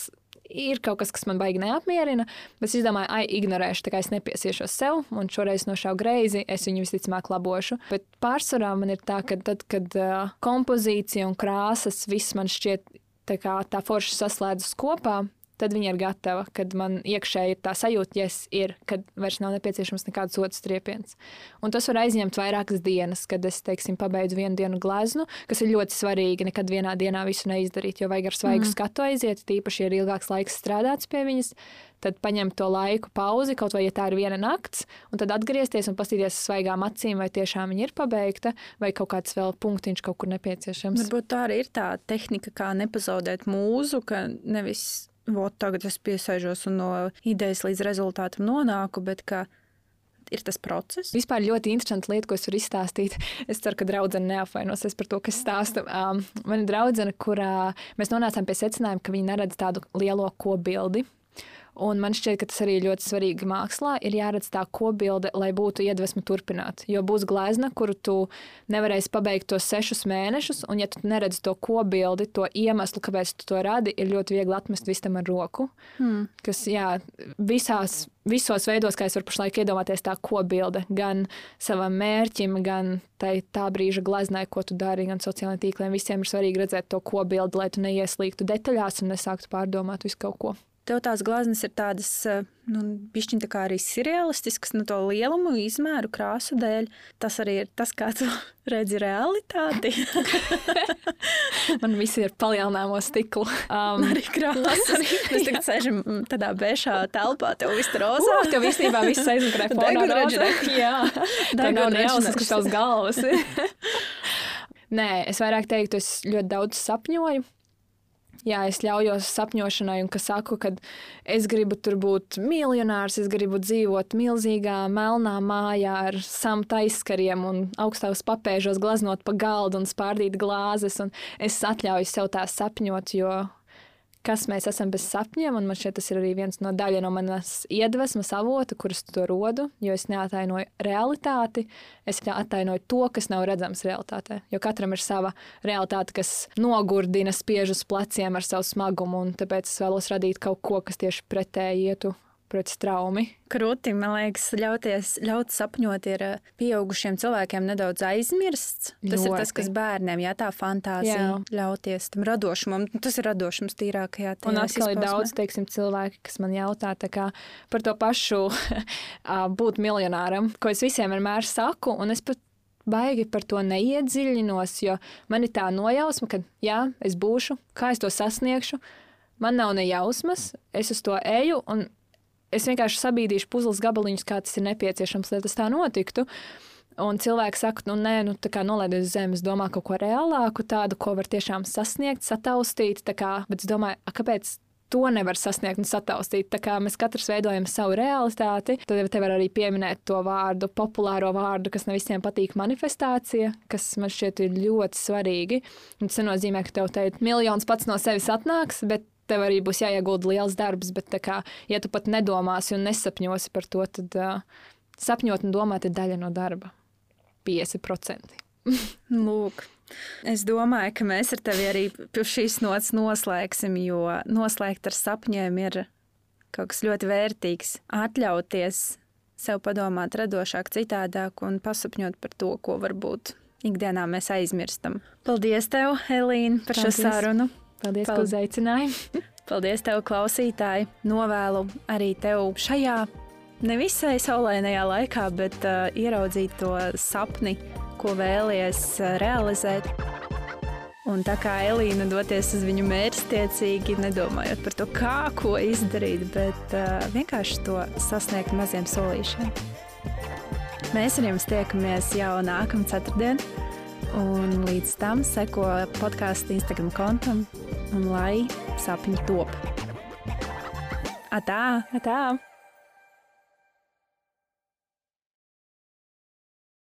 ir kaut kas, kas man baigi neapmierina, bet es domāju, ai, ignorēšu, tā kā es nepiesiešos sev, un šoreiz nošāvu greizi, es viņu visticamāk labošu. Bet pārsvarā man ir tā, ka tad, kad uh, kompozīcija un krāsas viss man šķiet tā kā tā forši saslēdzas kopā, tad viņa ir gatava, kad man iekšēji ir tā sajūta, ja ir, kad vairs nav nepieciešams nekāds otrs triepiens. Un tas var aizņemt vairākas dienas, kad es, teiksim, pabeidzu vienu dienu gleznu, kas ir ļoti svarīgi. Nekad vienā dienā visu neizdarīt, jo vajag ar svaigu mm. skatu aiziet, tīpaši, ja ir ilgāks laiks strādāts pie viņas. Tad paņemt to laiku, pauzi, kaut vai ja tā ir viena nakts, un tad atgriezties un paskatīties uz svaigām acīm, vai tiešām viņa ir pabeigta, vai kaut kāds vēl punktiņš kaut kur nepieciešams. Varbūt tā arī ir tā tehnika, kā nepazaudēt mūzu, ka nevis Vot tagad es piesēžos un no idejas līdz rezultātam nonāku, bet ka ir tas process. Vispār ļoti interesanti lieta, ko es varu izstāstīt. Es ceru, ka draudzene neapvainosies par to, kas stāsta. Um, man ir draudzene, kurā mēs nonācām pie secinājuma, ka viņi neredz tādu lielo kobildi. Un man šķiet, ka tas arī ļoti svarīgi mākslā. Ir jāredz tā kopbilde, lai būtu iedvesma turpināt. Jo būs glezna, kuru tu nevarēsi pabeigt tos sešus mēnešus, un ja tu neredzi to kopbildi, to iemeslu, kāpēc tu to radi, ir ļoti viegli atmest visam ar roku. Hmm. Kas, jā, visās, visos veidos, kā es varu pašlaik iedomāties, tā kopbilde gan savam mērķim, gan tai tā brīža gleznai, ko tu dari, gan sociālajiem tīkliem. Visiem ir svarīgi redzēt to kopbildi, lai tu neieslīgtu detaļās un nesāktu pārdomāt visu kaut ko. Tev tās glazmas ir tādas, eh, nu, pišķiņa tā kā arī surrealistiskas, nu, to lielumu, izmēru, krāsu dēļ. Tas arī ir tas, kā tu redzi realitāti. Man viss ir palielināmo stiklu. Um, arī krāsa. Mēs tagad sēžam mm, tādā bešā telpā, tev viss ir rozā. Uh, tev īstenībā viss aizmugurē fonā. Jā, tā nav kas tavs galvas. Nē, es vairāk teiktu, es ļoti daudz sapņoju. Jā, es ļaujos sapņošanai, un ka saku, ka es gribu tur būt miljonārs, es gribu dzīvot milzīgā melnā mājā ar samta aizskariem un augstākos papēžos glaznot pa galdu un spārdīt glāzes. Un es atļauju sev tā sapņot, jo kas mēs esam bez sapņiem. Man šķiet, tas ir arī viens no daļa no manas iedvesmas avota, kuras to rodu. Jo es neatainoju realitāti, es atainoju to, kas nav redzams realitātē. Jo katram ir sava realitāte, kas nogurdina, spiež uz pleciem ar savu smagumu, un tāpēc es vēlos radīt kaut ko, kas tieši pretēji ietu pret straumi. Krūti, man liekas, ļauties, ļaut sapņot ir eh, pieaugušiem cilvēkiem nedaudz aizmirsts. Tas Ļoti. ir tas, kas bērniem, jā, tā fantāzija, jā. ļauties tam radošumam. Tas ir radošums tīrākajā tajā. Un atkal ir daudz, teiksim, cilvēki, kas man jautā kā, par to pašu būt miljonāram, ko es visiem vienmēr saku, un es pat baigi par to neiedziļinos, jo man ir tā nojausma, ka jā, es būšu, kā es to sasniegšu. Man nav ne jausmas, es uz to eju, un es vienkārši sabīdīšu puzles gabaliņus, kā tas ir nepieciešams, lai tas tā notiktu. Un cilvēki saka, nu, nē, nu, tā kā nolaidies uz zemes, domā kaut ko reālāku, tādu, ko var tiešām sasniegt, sataustīt. Kā, bet es domāju, a, kāpēc to nevar sasniegt un sataustīt. Tā kā mēs katrs veidojam savu realitāti, tad te var arī pieminēt to vārdu, populāro vārdu, kas ne visiem patīk, manifestācija, kas man šķiet ir ļoti svarīgi. Un tas nenozīmē, ka tev te miljons pats no sevis atnāks, bet tev arī būs jāiegulda liels darbs, bet, kā, ja tu pat nedomāsi un nesapņosi par to, tad uh, sapņot un domāt ir daļa no darba. 50%. Lūk. Es domāju, ka mēs ar tevi arī šīs nots noslēgsim, jo noslēgt ar sapņiem ir kaut kas ļoti vērtīgs. Atļauties sev padomāt radošāk, citādāk un pasapņot par to, ko varbūt ikdienā mēs aizmirstam. Paldies, tev, Elīna, par Paldies. šo sarunu! Paldies, Paldies. ka uzaicināji. Paldies, tev, klausītāji. Novēlu arī tev šajā nevisai saulainajā laikā, bet uh, ieraudzīt to sapni, ko vēlies uh, realizēt. Un tā kā Elīna doties uz viņu mērķtiecīgi, nedomājot par to, kā ko izdarīt, bet uh, vienkārši to sasniegt maziem solīšiem. Mēs ar jums tiekamies jau nākamā ceturtdienā. Un līdz tam seko podkāstu Instagram kontam, un lai sapņi top. Atā! Atā.